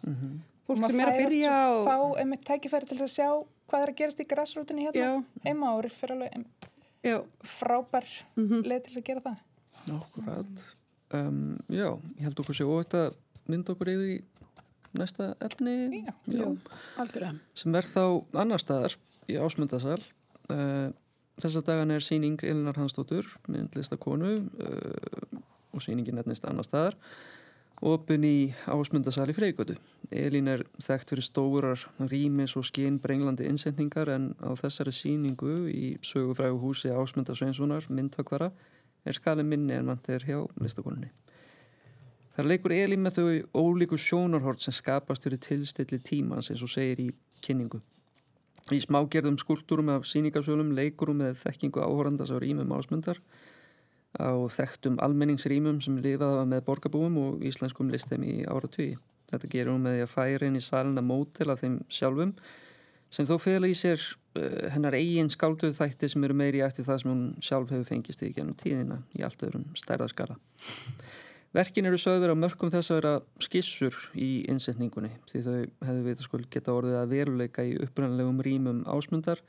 fólk sem er að byrja og... Fá einmitt tækifæri til að sjá hvað er að gerast í græsrútinni hérna Já. heima og riffir alveg einmitt já, frábær leið til að gera það. Akkurat. Um, já, ég held okkur sé óvægt að mynda okkur yfir í næsta efni. Já. algjörlega. Sem er þá annar staðar í Ásmundasal. Uh, þessa dagan er síning Elinar Hansdóttur, myndlistakonu uh, og síningin nefnist annar staðar. Opin í Ásmundasal í Freigötu. Elín er þekkt fyrir stórar rýmis og skinn brenglandi innsendingar en á þessari síningu í sögufrægu húsi Ásmundasveinssonar myndhökvara er skalin minni en vant er hjá listakonunni. Það leikur Elín með þau ólíku sjónarhort sem skapast fyrir tilstilli tímans eins og segir í kynningu. Í smágerðum skúltúrum af síningasölum leikurum með þekkingu áhorandas á rýmum ásmundar á þekktum almenningsrýmum sem lifaða með borgarbúum og íslenskum listem í áratugi. Þetta gerir hún með því að færa inn í salina mótel af þeim sjálfum sem þó fela í sér uh, hennar eigin skálduð þætti sem eru meiri eftir það sem hún sjálf hefur fengist í gennum tíðina í allt öðrum stærðaskala. Verkin eru sögður á mörgum þess að vera skissur í innsetningunni því þau hefðu við skul geta orðið að veruleika í upprannlegum rýmum ásmundar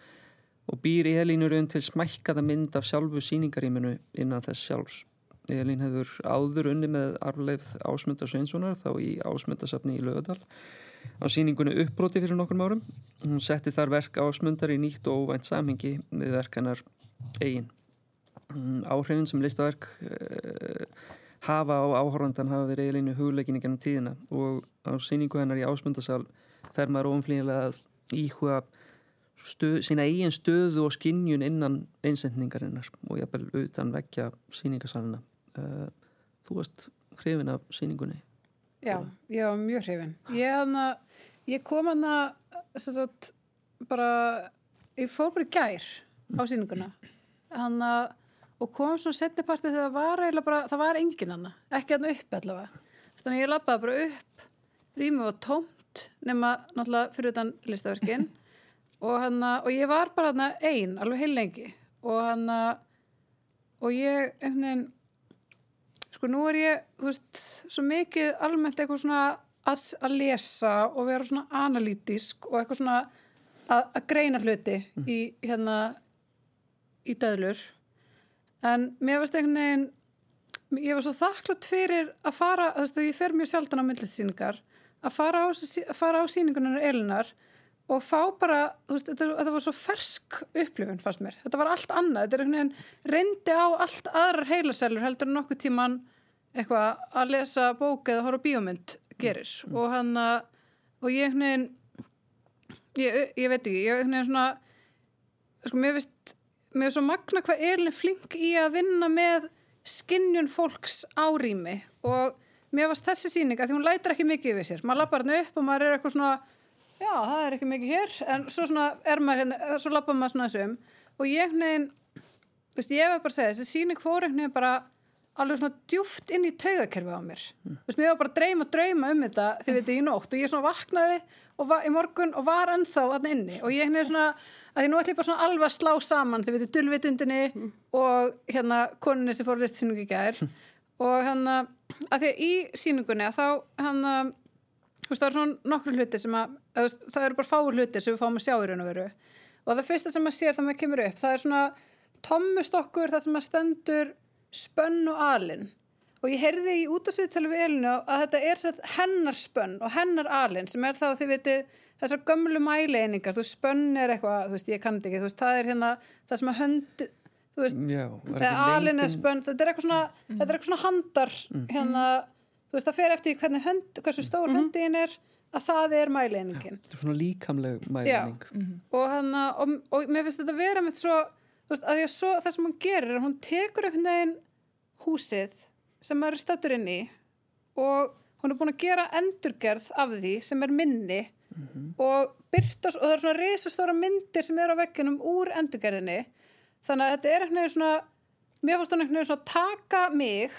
og býr í Elínu raun til smækkaða mynd af sjálfu síningaríminu innan þess sjálfs. Elín hefur áður unni með arfleifð ásmundar Sveinssonar þá í ásmundasafni í Lögadal á síningunni uppbroti fyrir nokkur árum. Hún setti þar verk ásmundar í nýtt og óvænt samhengi með verkanar eigin. Mm, Áhrifin sem listaverk uh, hafa á áhorfandan hafa verið Elínu hugleikinni gennum tíðina og á síningu hennar í ásmundasal fer maður óumflýnilega að íhuga stöð, sína eigin stöðu og skinnjun innan einsendningarinnar og jafnvel utan vekja síningasalina. Uh, þú varst hrifin af síningunni. Já, ég var mjög hrifin. Ég, hana, ég kom hana sagt, bara, ég fór bara í gær á síninguna hana, og kom svona setniparti þegar var bara, það var engin hana, ekki hann upp allavega. Þannig að ég lappaði bara upp, rýmið var tómt nema náttúrulega fyrir utan listaverkin og, hana, og ég var bara hana einn, alveg heil lengi. Og hana og ég veginn sko nú er ég, þú veist, svo mikið almennt eitthvað svona að, að lesa og vera svona analítisk og eitthvað svona að, að greina hluti í hérna í döðlur. En mér varst einhvern veginn ég var svo þakklátt fyrir að fara þú veist, ég fer mjög sjaldan á myndlistsýningar að fara á, á sýningunar Elinar og fá bara, þú veist, þetta, þetta var svo fersk upplifun fannst mér, þetta var allt annað. Þetta er einhvern veginn reyndi á allt aðrar heilasælur heldur en nokkuð tíman eitthvað að lesa bók eða horfa bíómynd gerir. Og hann að og ég einhvern veginn ég, ég veit ekki, ég einhvern veginn svona sko mér veist mér er svo magna hvað Elin flink í að vinna með skinnjun fólks árými og mér varst þessi sýning að því hún lætur ekki mikið yfir sér. Maður lappar henni upp og maður er eitthvað svona já, það er ekki mikið hér en svo svona er maður hérna, svo lappar maður svona þessum og ég þú veist, ég hef bara segja, þessi sýning fór einhvern veginn bara alveg svona djúft inn í taugakerfi á mér. Þú veist, mér var bara að dreyma drauma um þetta þið veitir í nótt og ég svona vaknaði og var, í morgun og var ennþá þarna inni. Og ég veginn svona, að ég nú ætlum bara svona alveg að slá saman, þið veitir, dulvitundinni og hérna koninni sem fór að lista sýningu í gær. Og hérna, að því í sýningunni að þá hérna veist, það eru svona nokkru hluti sem að, að það eru bara fáur hlutir sem við fáum að sjá í raun og veru. Og það fyrsta sem maður sér þegar maður kemur upp það er svona tommustokkur þar sem maður stendur spönn og alin. Og ég heyrði í útasviðtali við Elinu að þetta er sett hennar spönn og hennar alin sem er þá þið vitið þessar gömlu mæleiningar, þú spönn er eitthvað þú veist, ég þetta ekki, þú veist, það er hérna það sem að hönd, þú veist alin lengdin- spönn, þetta er eitthvað svona þetta er eitthvað svona handar hérna, þú veist, það fer eftir hvernig hönd, hversu stór mm höndin er að það er mæleiningin. Þetta er svona líkamleg mæling. og, hana, og, og mér finnst þetta vera með svo, veist, að því að svo það sem hún gerir, er að hún tekur einhvern veginn húsið sem maður er stættur inn í og hún er búin að gera endurgerð af því sem er minni og byrta, og það er svona risastóra myndir sem eru á vegginum úr endurgerðinni. Þannig að þetta er einhvern veginn svona mér fannst hún einhvern veginn svona taka mig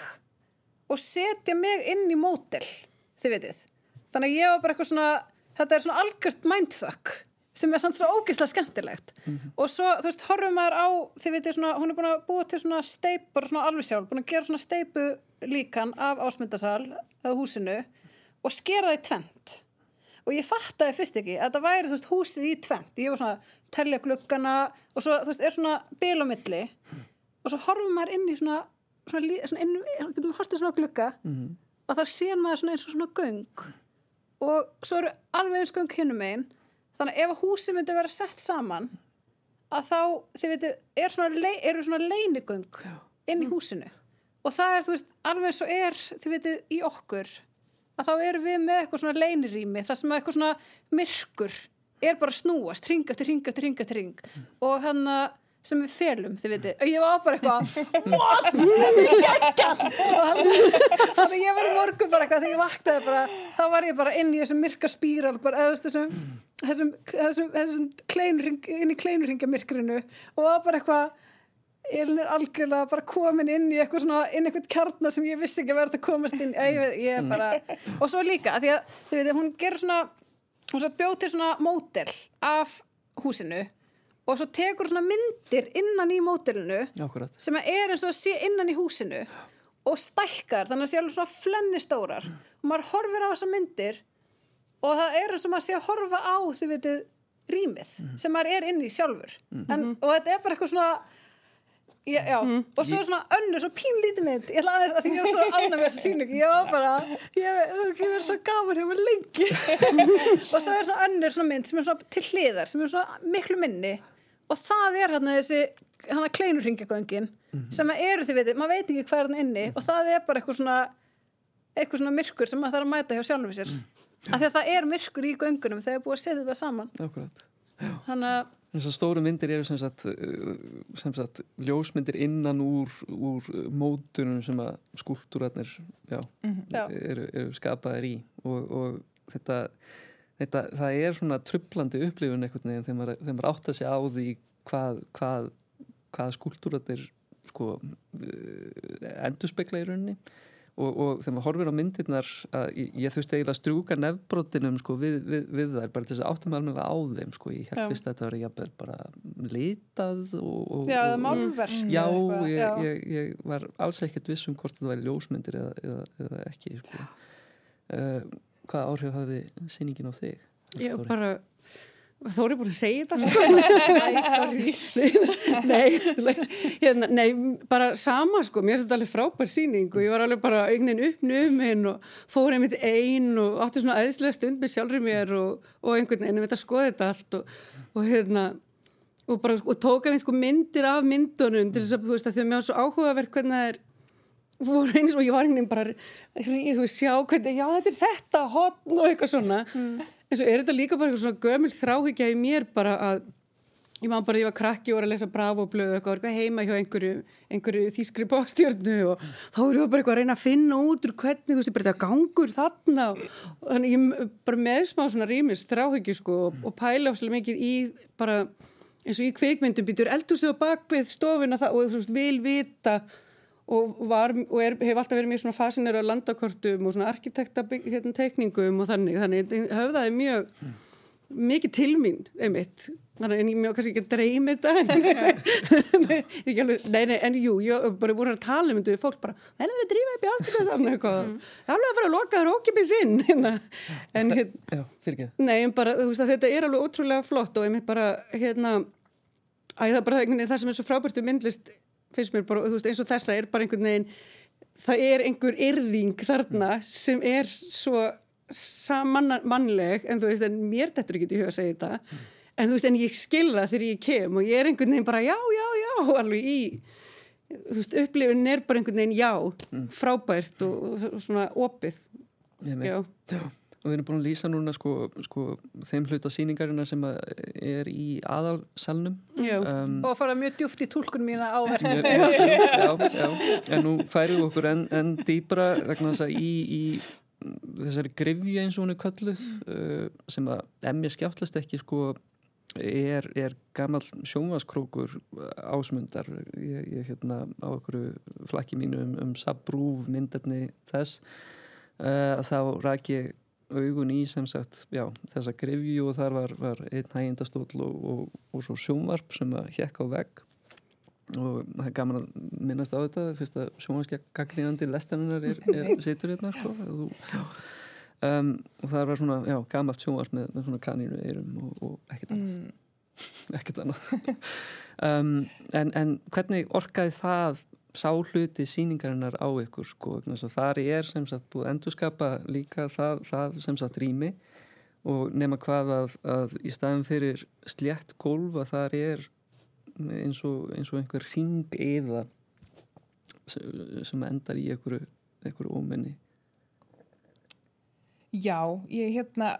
og setja mig inn í mótel, þið veitir þannig að ég var bara eitthvað svona þetta er svona algjört mindfuck sem er samt svo ógeðslega skemmtilegt. Og svo, þú veist, horfum maður á þið veitir svona, hún er búin að búa til svona steip bara svona alveg sjálf, búin að gera svona steipu líkan af ásmyndasal eða húsinu og skera það í tvent og ég fattaði fyrst ekki að það væri þú veist, húsið í tvent ég var svona að telja gluggana og svo þú veist, er svona bil á milli. Og svo horfum maður inn í svona svona, svona inn, getur maður hortið svona á glugga og þá sér maður svona eins og svona göng. Og svo eru alveg eins göng hinnum megin þannig að ef að húsið myndi vera sett saman að þá, þið veitir, er svona, eru svona leinigöng inn í húsinu. Og það er, þú veist, alveg eins og er þið veitir, í okkur að þá erum við með eitthvað svona leinirými það sem að eitthvað svona myrkur er bara að snúast, ring eftir ring eftir ring eftir ring og hann að sem við felum, þið veitir, og ég var bara eitthvað what, þetta er hann, þannig að ég var í morgun bara eitthvað, þegar ég vaknaði bara þá var ég bara inn í þessum myrka spíral bara, eða þessum þessum, þessum, þessum kleinring, inn í kleinringamirkrinu og var bara eitthvað Elin er algjörlega bara komin inn í eitthvað svona, inn í eitthvað kjarnar sem ég vissi ekki að verða að komast inn ég, veit- ég er bara og svo líka, því að, þið veit, hún gerur svona hún svo bjóð til svona mótel af húsinu og svo tekur svona myndir innan í mótelinu Akkurat. sem er eins og að sé innan í húsinu og stækkar, þannig að sé alveg svona flenni stórar og maður horfir á þessar myndir og það er eins og maður sé að horfa á þið veitir rýmið sem maður er inn í sjálfur. En, og þetta er bara eitthvað svona Já, já. og svo svona önnur, svo pínlítið mynd. Ég ætla aðeins að því ég var svo ánæg með þessu síningu ég var bara, ég er verið svo gaman hefur lengi. Og svo er svona önnur svona mynd sem er svona til hliðar sem er svona miklu minni og það er hérna þessi hana kleinurringagöngin sem að eru þið veitir, maður veit ekki hvað er hann inni og það er bara eitthvað svona eitthvað svona myrkur sem maður þarf að mæta hjá sjálfum sér. Af því að það er myrkur í göngunum þegar er búið að setja þetta saman. Þannig að Þessar stóru myndir eru sem sagt, uh, sem sagt ljósmyndir innan úr, úr mótunum sem að skúltúrarnir já, Já. eru, eru skapaðir í. Og, og þetta, þetta, það er svona trublandi upplifun einhvern veginn þegar maður, þegar maður átt að segja á því hvað, hvað, hvað skúltúrarnir sko, endur spekla í rauninni og, og þegar maður horfir á myndirnar að ég, ég þurfti eiginlega að strjúka nefbrotinum sko, við, við, við þær, bara til þess að áttum alveg á þeim sko. ég Já. held fyrst að þetta var jafnvel bara litað og, og, já, og, málverk Já, eða ég, já. ég, ég var alls ekkert viss um hvort þetta væri ljósmyndir eða, eða, eða ekki sko. uh, Hvaða áhrif hafði sýningin á þig? Ég Þóri? bara, Þóri búin að segja þetta sko. nei, sorry nei, hérna, nei, bara sama sko mér finnst þetta alveg frábær sýning og ég var alveg bara eignin uppnuminn og fór einmitt ein og átti svona æðislega stund með sjálfri mér og, og einhvern veginn að skoða þetta allt og, og hérna og bara og tók af einn sko myndir af myndunum til þess að þú veist að mér var svo áhugaverk hvernig það er voru eins og ég var einhvern veginn bara þú veist, sjá hvernig, já þetta er þetta hotn og eitthvað svona. En svo er þetta líka bara eitthvað svona gömul þráhyggja í mér bara að ég man bara, ég var krakki og var að lesa Bravo blöð eitthvað, eitthvað heima hjá einhverju, einhverju þýskri bókstjörnu og þá erum við bara eitthvað að reyna að finna út úr hvernig, þú veist, bara þetta gangur þarna. Og, og þannig ég bara með smá svona rýmis þráhyggju sko og, og pæla áslega mikið í bara eins og í kveikmyndum býtur eldhúsið á bakvið stofuna það, og þú veist, vil vita og, var, og er, hef alltaf verið mjög svona fasinir á landakortum og svona arkitekta hérna, teikningum og þannig, þannig höfðaði mjög mikið til mín, einmitt. Þannig en ég mjög kannski ekki að dreymi þetta en, nei, alveg, nei, nei, en jú, ég hef bara búin að tala um þetta við fólk bara, það er að drífa upp í ástæðasamn eitthvað, það er alveg að fara að loka þér ókipið sinn hérna. en hérna Nei, en bara, veist að þetta er alveg ótrúlega flott og einmitt bara, hérna, æ, það bara einhvern veginn það sem er svo frábært við myndlist, finnst mér bara, þú veist, eins og þessa er bara einhvern veginn, það er einhver yrðing þarna sem er svo samanmannleg, en þú veist, en mér þetta ekki í huga að segja þetta, en þú veist, en ég skil það þegar ég kem og ég er einhvern veginn bara, já, já, já, alveg í, þú veist, upplifun er bara einhvern veginn, já, frábært og, og svona opið, já. Og við erum búin að lýsa núna sko, sko þeim hluta sýningarina sem er í aðalsalnum. Já. um, og að fara mjög djúft í tólkun mína á verkinu já, já, já, en nú færum við okkur enn en dýbra vegna þess að í, í þessari grifju eins og hún er kölluð uh, sem að emja skjáttlast ekki sko er, er gammal sjónvaskrókur ásmundar. Ég, ég hérna á okkur flakki mínu um, um sabrúf myndefni þess. Uh, þá rak ég augun í sem sagt já, þessa grifju og þar var, var einn hægindastól og, og, og svo sjónvarp sem að hjekk á vegg. Og það er gaman að minnast á þetta fyrst að sjónvarskja gaggrínandi lestaninnar er, er situr hérna sko, þú, um, og það var svona, já, gamalt sjónvart með, með svona kanínu eirum og, og ekkert annað. Mm. ekkert annað. Um, en, en hvernig orkaði það sá hluti síningarinnar á ykkur sko, þar er sem sagt búið endurskapa líka það, það sem sagt rými og nema hvað að, að í staðin fyrir slétt gólf að þar er eins og, eins og einhver ring eða sem endar í einhverju, einhverju ómenni. Já, ég hérna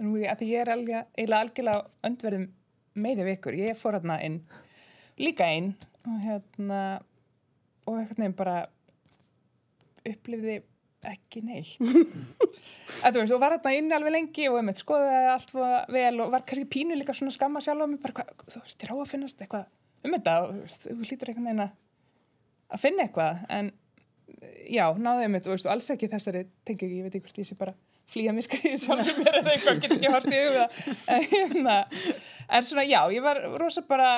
nú, er ég, að því ég er eiginlega algjörlega öndverðum meði vikur, ég fór hérna inn líka inn og hérna og einhvern veginn bara upplifði ekki neitt. Að veist, og var hérna inn alveg lengi og einmitt skoðaði allt vel og var kannski pínu líka svona skamma sjálf á mig bara, hva, þú veist, ég rá að finnast eitthvað um þetta og þú veist, þú hlýtur einhvern veginn að finna eitthvað. En já, náðu einmitt og veist, og alls ekki þessari tengi ég veit ekki hvort ég sé bara flýja mér skriðið sjálfur mér eða eitthvað, get ekki horst í huga en, hérna, en svona já, ég var rosa bara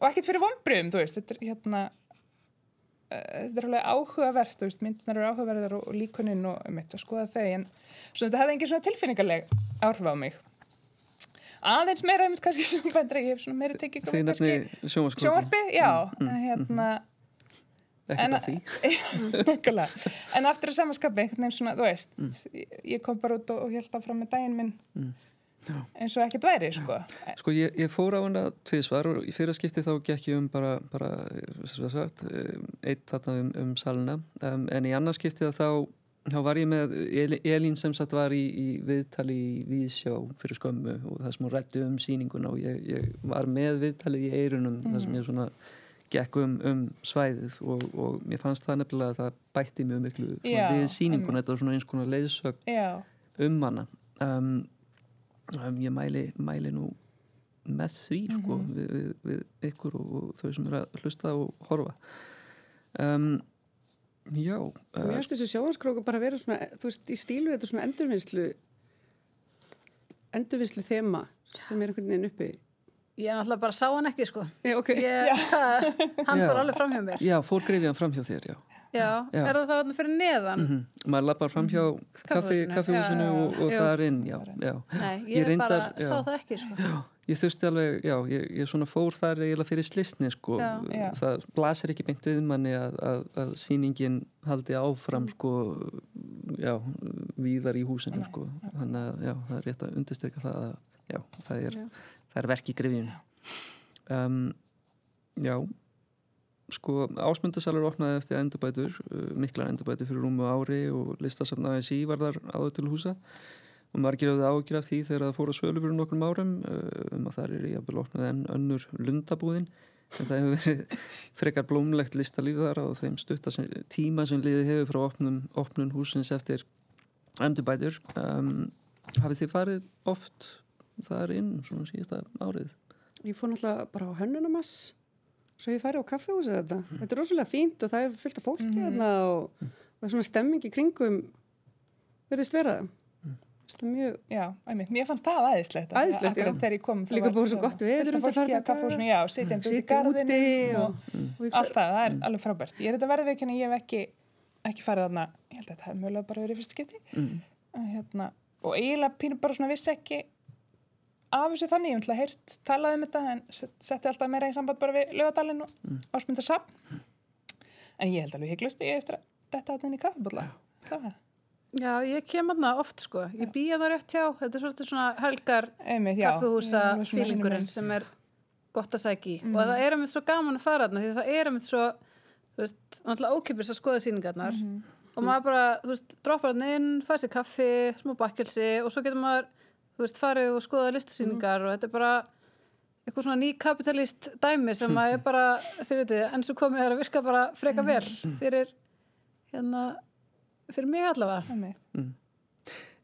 og ekkert fyrir vonbröðum, þú veist þetta er hérna uh, þetta er alveg áhugavert, þú veist, myndunar eru áhugaverðar og, og líkunin og um eitt að skoða þau en svona þetta hefði engin svona tilfinningarleg áhrif á mig. Aðeins meira einmitt kannski ekki, ég hef svona meiri tekið Þið nefni sjónvarskrókin sjónvarpi, já, en hérna Ekkert En- af því. En aftur að samanskapi einhvern veginn svona, þú veist Mm. ég, kom bara út og, og held áfram með daginn minn. Já. Eins og ekkert væri sko. Sko ég, ég fór á hana tviðsvar og í fyrra skipti þá gekk ég um bara, bara sagt, eitt þarna um, um salina. Um, en í annars skipti þá þá var ég með El- Elín sem sagt var í, í viðtali í Víðsjá fyrir skömmu og það sem hún rætti um sýninguna og ég, ég var með viðtalið í eirunum þar sem ég svona gekk um, um svæðið og, og mér fannst það nefnilega að það bætti mjög miklu Já, við sýninguna, einmitt. þetta var svona eins konar leiðsögn já, um hana. Um, um, ég mæli, mæli nú með því sko, Mhm. við, við, við ykkur og, og þau sem eru að hlusta og horfa um, já Og ég veist þessi sjóhanskróku bara vera svona, þú veist, í stílu þetta svona endurvinnslu endurvinnslu þema sem er einhvern veginn uppi. Ég er náttúrulega bara sá hann ekki, sko. Já, ok. Ég, hann fór alveg fram hjá mér. já, fór greifið hann fram hjá þér já. Já, Já. er það þá þarna fyrir neðan? Mm maður lappar fram hjá kaffi, Kaffihúsinu. Já, og, og já. það er inn já, já. Nei, Ég ég, reyndar- bara já. sá það ekki, sko. Já, ég þurfti alveg, já, ég, ég svona fór þar eiginlega fyrir slisni, sko. Já. Já. Það blasir ekki beint við manni að, að, að sýningin haldi áfram, sko, já, víðar í húsinu, Nei, sko. Þannig að, já, það er rétt að undirstyrka það að, já, það er, Já. það er verk í grifjunu. Um, já, sko, ásmundasalur opnaði eftir endurbætur, uh, miklar endurbætur fyrir rúmu ári og listasafnaði sí var þar áður til húsa. Og margir hafði ágjur af því þegar það fór að sölu fyrir nokkrum árum uh, um að það er jafnvel opnað enn önnur lundabúðin. En það hefur verið frekar blómlegt listalíf þar á þeim stutta sem, tíma sem liðið hefur frá opnum, opnun húsins eftir endurbætur. Um, hafið þið farið oft þar inn svona síðasta árið? Ég fór náttúrulega bara á hönnunumass svo ég færi á kaffehúsið þetta. Þetta er rosalega fínt og það er fullt af fólki Mhm. þarna og, og er svona stemming í kringum verðist vera. Það er mjög, já, einmitt, mér fannst það aðeinslegt Æðislegt, já. þegar ég kom Líka var búið svo gott veður fullt af fólki að kaffehúsinu, já, sitjandi út í garðinu og, og ég allt það, það er alveg frábært ég er þetta verðið ekki en ég hef ekki ekki farið þarna, ég held að þetta hef mögulega bara verið í fyrst skipti mm. hérna, og eiginlega pínu bara svona vissi ekki af þessu þannig, ég hef náttúrulega heyrt talað um þetta en set- setti alltaf meira í samband bara við lögadalinn og mm. ásmundarsapn en ég held alveg hygglust ég eftir að þetta þetta inn í kaffibólla það Já, ég kem aðna oft, sko. Ég býja það rétt hjá. Þetta er svolítið svona helgar já svona fílingurinn sem er gott að sækja í. Mm. Og það er einmitt svo gaman að fara þarna því að það er einmitt svo, þú veist, náttúrulega ókipis að skoða sýningarnar. Mhm. Og maður bara, þú veist, droppar hann inn, fær sér kaffi, smá bakkelsi og svo getur maður, þú veist, farið og skoða listasýningar og þetta er bara eitthvað svona ný kapitalist dæmi sem að er bara, þið veitir, enn svo komið er að virka bara freka vel fyrir, hérna, fyrir mig allavega. Einmitt.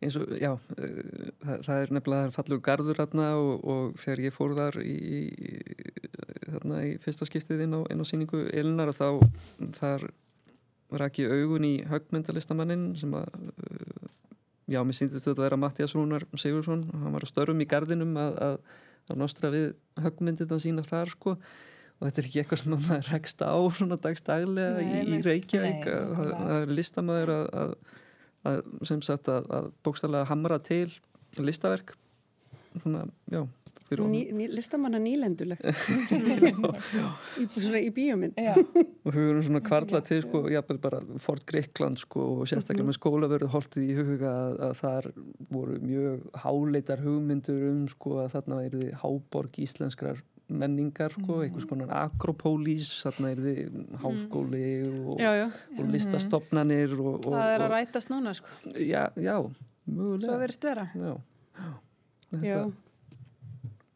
eins og, já, uh, það, það er nefnilega fallegu garður þarna og, og þegar ég fór þar í, í, þarna í fyrsta skiptið inn á, inn á síningu Elinar og þá þar rak ég augun í högmyndalistamannin sem að uh, já, mér síndist þetta að vera Mattias Rúnar Sigursson, hann var á störfum í gardinum að, að, að nostra við högmyndirna sína þar sko. Og þetta er ekki eitthvað sem maður rekst á svona dagstaglega í, í. Reykjavík. Nei, að, að, nákvæmlega. að listamæður að, að að, sem sagt að, að bókstallega hamra til listaverk. Svona, já fyrir Ný, ný, listamanna nýlendulegt. Svona í bíómynd. Og hugurinn svona kvarla til sko, Fort Greikland sko, og sérstaklega með skólaverðu holtið í huga að, að þar voru mjög háleitar hugmyndur um sko, að þarna væri háborg íslenskrar menningar, sko, einhvers konar akropólís, þarna er þið háskóli og, já, já, og listastofnanir og, og, það er að rætast núna sko. já, já, svo mögulega. verist vera. Já, já. já.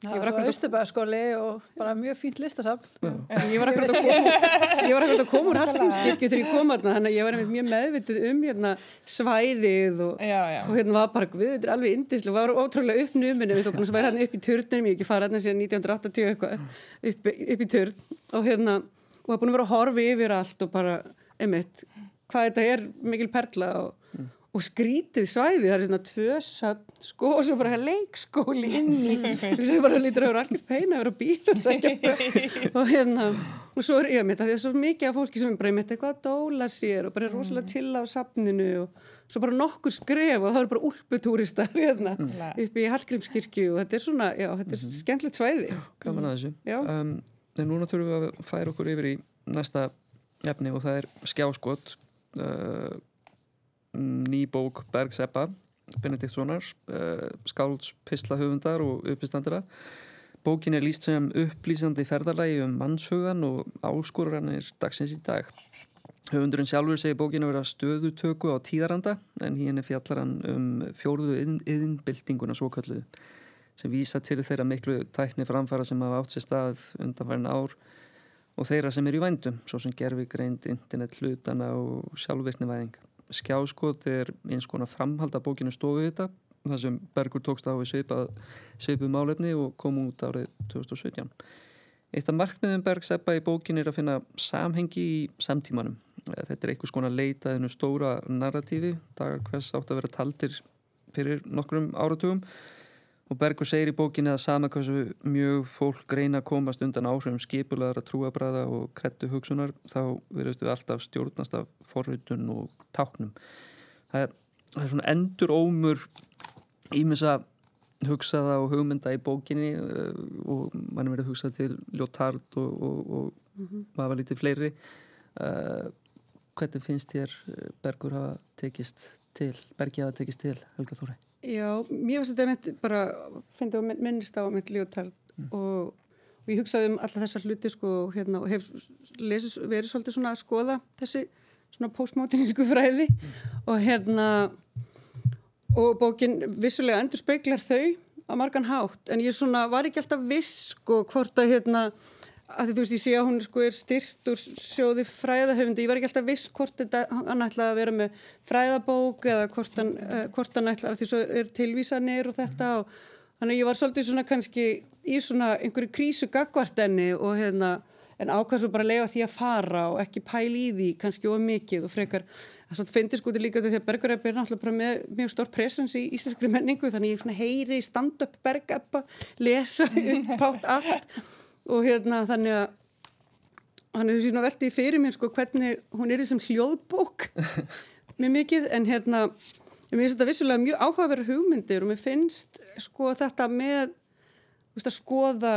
Það var Östubæðaskóli og bara mjög fínt listasafn. Ég var akkurat að koma, ég var akkurat að koma úr Hallgrímskirkju þegar ég kom þarna, þannig að ég var einmitt mjög meðvitið um hérna svæðið og, já, já. og hérna var bara, við, þetta er alveg indislu, var ótrúlega uppnuminu, við tókum að vera hérna upp í turnum, ég hef ekki farið hérna síðan 1980 eitthvað, upp, upp í turn. Og hérna, og var búin að vera að horfa yfir allt og bara, einmitt, hvað þetta er mikil perla og, og skrítið svæði, það er svona tvö söfn, sko, og svo bara leikskóli inn í, sé bara lítur að vera algjör peina að vera býra og segja og hérna, og svo er ég að mitt að því að svo mikið af fólki sem er bara einmitt eitthvað að dóla sér og bara er rosalega chilla á safninu og svo bara nokkur skref og það eru bara úlputúristar hérna upp í Hallgrímskirkju og þetta er svona, já, þetta er skemmtilegt svæði. gaman að þessu. Já. um, en núna þurfum við að færa okkur yfir í næsta efni og það er skjáskot. Uh, ný bók Bergs Ebba Benediktssonar uh, skálds pisla höfundar og uppistandara bókin er líst sem upplýsandi ferðarlægi um mannshugan og áskoranir dagsins í dag höfundurinn sjálfur segir bókin að vera stöðutöku á tíðaranda en hín er fjallaran um fjórðu yðinbyltinguna svo kalluðu sem vísa til þeirra miklu tækni framfara sem hafa átt sér stað undanfærin ár og þeirra sem eru í vændum, svo sem gerfi greind, internet hlutana og sjálfvirknivæðing. Skjáskot er eins konar framhald af bókinu stofu þetta, þar sem Bergur tókst á við svipað, svipað málefni og kom út árið 2017. Eitt af markmiðum Bergs Ebba í bókin er að finna samhengi í samtímanum. Þetta er einhvers konar leitaðinu stóra narratífi, dagar hvers átt að vera taldir fyrir nokkrum áratugum og Bergur segir í bókinni að sama hversu mjög fólk reyna að komast undan áhrifum skipulaðara trúabræða og krettu hugsunar þá verðast við alltaf stjórnast af forrutun og táknum. Það er, það er svona endur ómur ímessa hugsaða og hugmynda í bókinni uh, og mann er verið að hugsa til Ljótard og, og, og maður var lítið fleiri. Uh, hvernig finnst þér Bergur hafa tekist til, Bergi hafa tekist til, Helga Þóri? Já, mér finnst þetta bara, finnst það minnist á mitt líotard og, og ég hugsaði um alla þessar hluti sko hérna og hef lesið, verið svolítið svona að skoða þessi svona postmodernísku fræði. Og hérna og bókin vissulega endur speiklar þau á margan hátt en ég svona var ekki alltaf viss sko hvort að hérna að þú veist ég sé að hún sko er styrt úr sjóði fræðahöfundi, ég var ekki alltaf viss hvort þetta, hann ætlaði að vera með fræðabók eða hvort hann, uh, hvort hann ætlaði að því svo er tilvísanir og þetta og þannig ég var svolítið svona kannski í svona einhverju krísu gagvartenni og hérna en ákvæmst svo bara lega því að fara og ekki pæli í því kannski of mikið og frekar það svo finnst sko líka því að Bergareppi er náttúrulega með mjög stór presens í íslenskri menningu þannig ég heyri stand-up Bergareppa lesa upp átt allt og hérna þannig að hann hefur síðan veldið fyrir mér sko hvernig hún er í sem hljóðbók. Með mikið en hérna mér finnst þetta vissulega mjög áhugaverð hugmyndir og mér finnst sko þetta með veist að skoða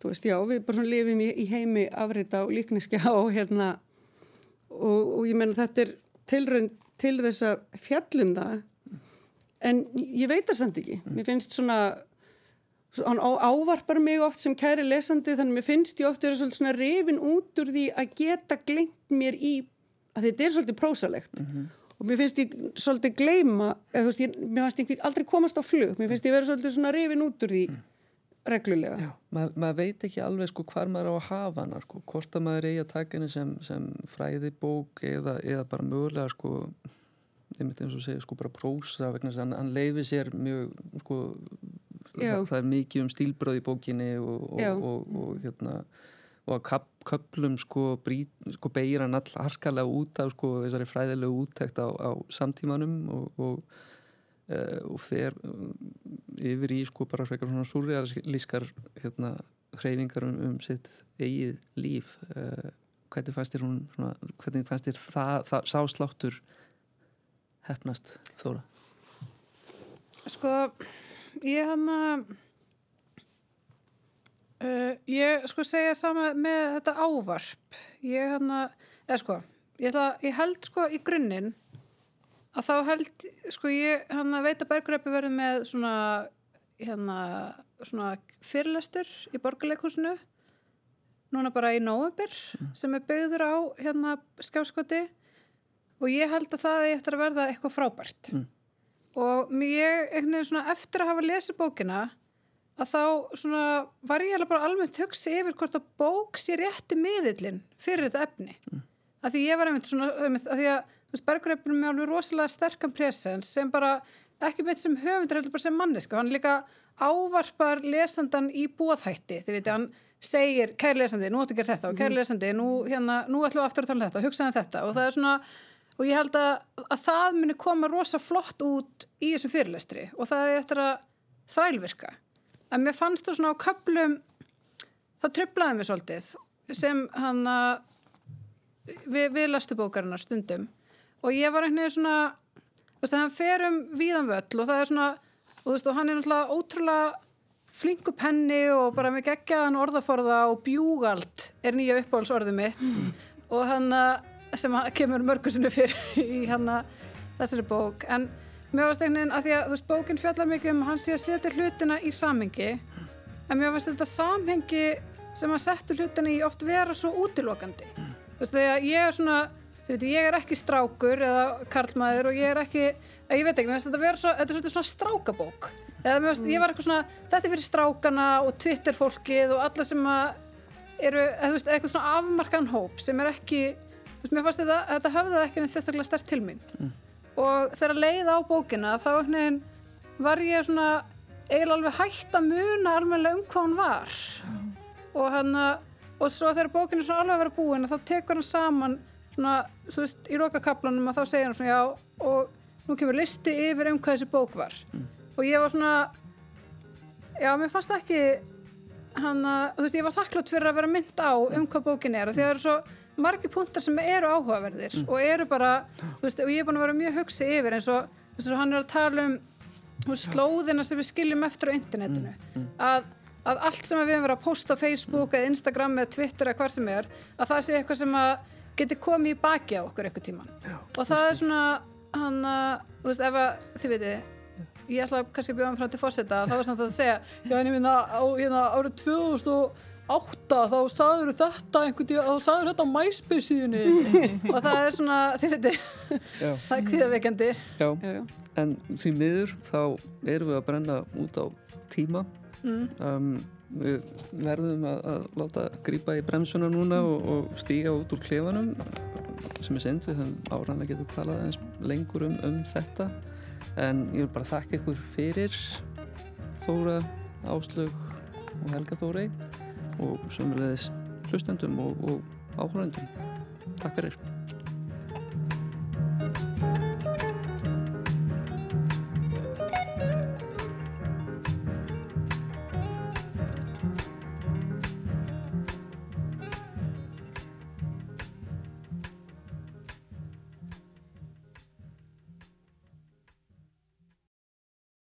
þú veist já við bara svona lifum í, í heimi afrita og líkniskja og hérna og, og ég menna þetta er tilrönd til þess að fjallum það. En ég veit það samt ekki. Mér finnst svona hann ávarpar mig oft sem kæri lesandi þannig að mér finnst ég oft vera svolítið svona reyfin út úr því að geta glengt mér í að þetta er svolítið prósalegt mm -hmm. og mér finnst ég svolítið gleyma eða þú veist, ég, mér finnst ég aldrei komast á flug mér finnst ég vera svolítið svona reyfin út úr því mm. reglulega. Já, mað, maður veit ekki alveg sko hvar maður á að hafa hana sko, hvort að maður eigi að taka henni sem, sem fræðibók eða, eða bara mögulega sko ég myndi eins og segja sko bara prósa vegna þess að hann, hann leiði sér mjög sko það, það er mikið um stílbröð í bókinni og, og, og, og hérna og að kap, köplum sko, sko beir hann all harkalega út af sko þessari fræðilegu úttækt á, á samtímanum og, og, uh, og fer uh, yfir í sko bara frekar svona surrealískar hérna hreyfingar um, um sitt eigið líf. Uh, hvernig fannst þér hún svona, hvernig fannst þér það, það sásláttur hefnast Þóra? Sko, ég hann að uh, ég sko segja sama með þetta ávarp. Ég hann að, eða sko ég, ætla, ég held sko í grunninn að þá held sko ég hann að veit að bergreppi verður með svona hérna svona fyrirlestur í borgarleikúsinu núna bara í nóvembir sem er byggður á hérna skjáskoti. Og ég held að það er eftir að verða eitthvað frábært. Mm. Og ég einhvern veginn svona eftir að hafa lesið bókina að þá svona var ég alveg bara almennt hugsi yfir hvort að bók sé rétti miðillin fyrir þetta efni. Mm. að því ég var einmitt svona einmitt, að því að þú veist Bergreipur með alveg rosalega sterkan presens sem bara ekki mitt sem höfundur heldur bara sem manneska hann líka ávarpar lesandan í bóðhætti þið veitir hann segir kæri lesandi, nú ættu að gera þetta og kæri lesandi, nú, hérna, nú ætlum við aftur að tala um þetta og hugsaðum þetta. Og það er svona og ég held að, að það muni koma rosa flott út í þessu fyrirlestri. Og það er eftir að þrælvirka. En mér fannst það svona á köplum það tröflaði mig svolítið sem hann að við, við lastu bókarinnar stundum. Og ég var einhvern veginn svona þú veist að hann fer um víðan völl og það er svona og þú veist og hann er náttúrulega ótrúlega flinku penni og bara með geggjaðan orðaforða og bjúgald er nýja uppáhaldsorðið mitt. Og hann að sem kemur mörgusinu fyrir í hann að þessari bók. En mér varst einhvern veginn að því að þú veist bókin fjallar mikið um að hann sé að setja hlutina í samhengi en mér varst þetta samhengi sem að setja hlutina í oft vera svo útilokandi. Þú veist þegar ég er svona þú veit ég er ekki strákur eða karlmaður og ég er ekki ég veit ekki, mér finnst þetta vera svo, þetta er svona strákabók. Eða mér finnst, ég var eitthvað svona þetta er fyrir strákana og Twitter fólkið og alla sem að eru, eða þú veist, eitthvað svona afmarkan hóp sem er ekki, veist, mér fannst þetta þetta höfðaði ekki neitt sérstaklega stert til mín og þegar leið á bókina þá var ég svona eiginlega alveg hægt að muna almennilega um hvað hún var. Og hann og svo þegar bókinu er svona alveg að vera búin þá tekur hann saman svona, þú veist, í rókakaplanum að þá segir hann svona já og nú kemur listi yfir um hvað þessi bók var. Og ég var svona já, mér fannst ekki hann að, þú veist, ég var þakklátt fyrir að vera mynd á um hvað bókin er, af því að það eru svo margir punktar sem eru áhugaverðir og eru bara, þú veist, og ég er búin að vera mjög hugsi yfir eins og, þú veist, hann er að tala um veist, slóðina sem við skiljum eftir á internetinu, að að allt sem við hefum verið að posta á Facebook eða Instagram eða Twitter eða hvar sem er að það sé eitthvað sem að geti komið í baki á okkur eitthvað tíman Já, og það er svona hann að, þú veist, ef að þið veitir ég ætla kannski að bjóða mig fram til fósetta þá var samt að segja, já minna á hérna, 2008 þá saður þetta einhvern tíu þá saður þetta á MySpace síðunni. Og það er svona, þið veitir það er kvíðaveikandi Já, en því miður þá erum við að brenna út á tíma. Mm. um, við verðum að, að láta grípa í bremsuna núna og, og stíga út úr klefanum sem er synd við þannig áræðan að geta talað eins lengur um, um þetta. En ég vil bara þakka ykkur fyrir Þóra, Áslög og Helga Þórei og sömulegðis hlustendum og, og áhörendum Takk fyrir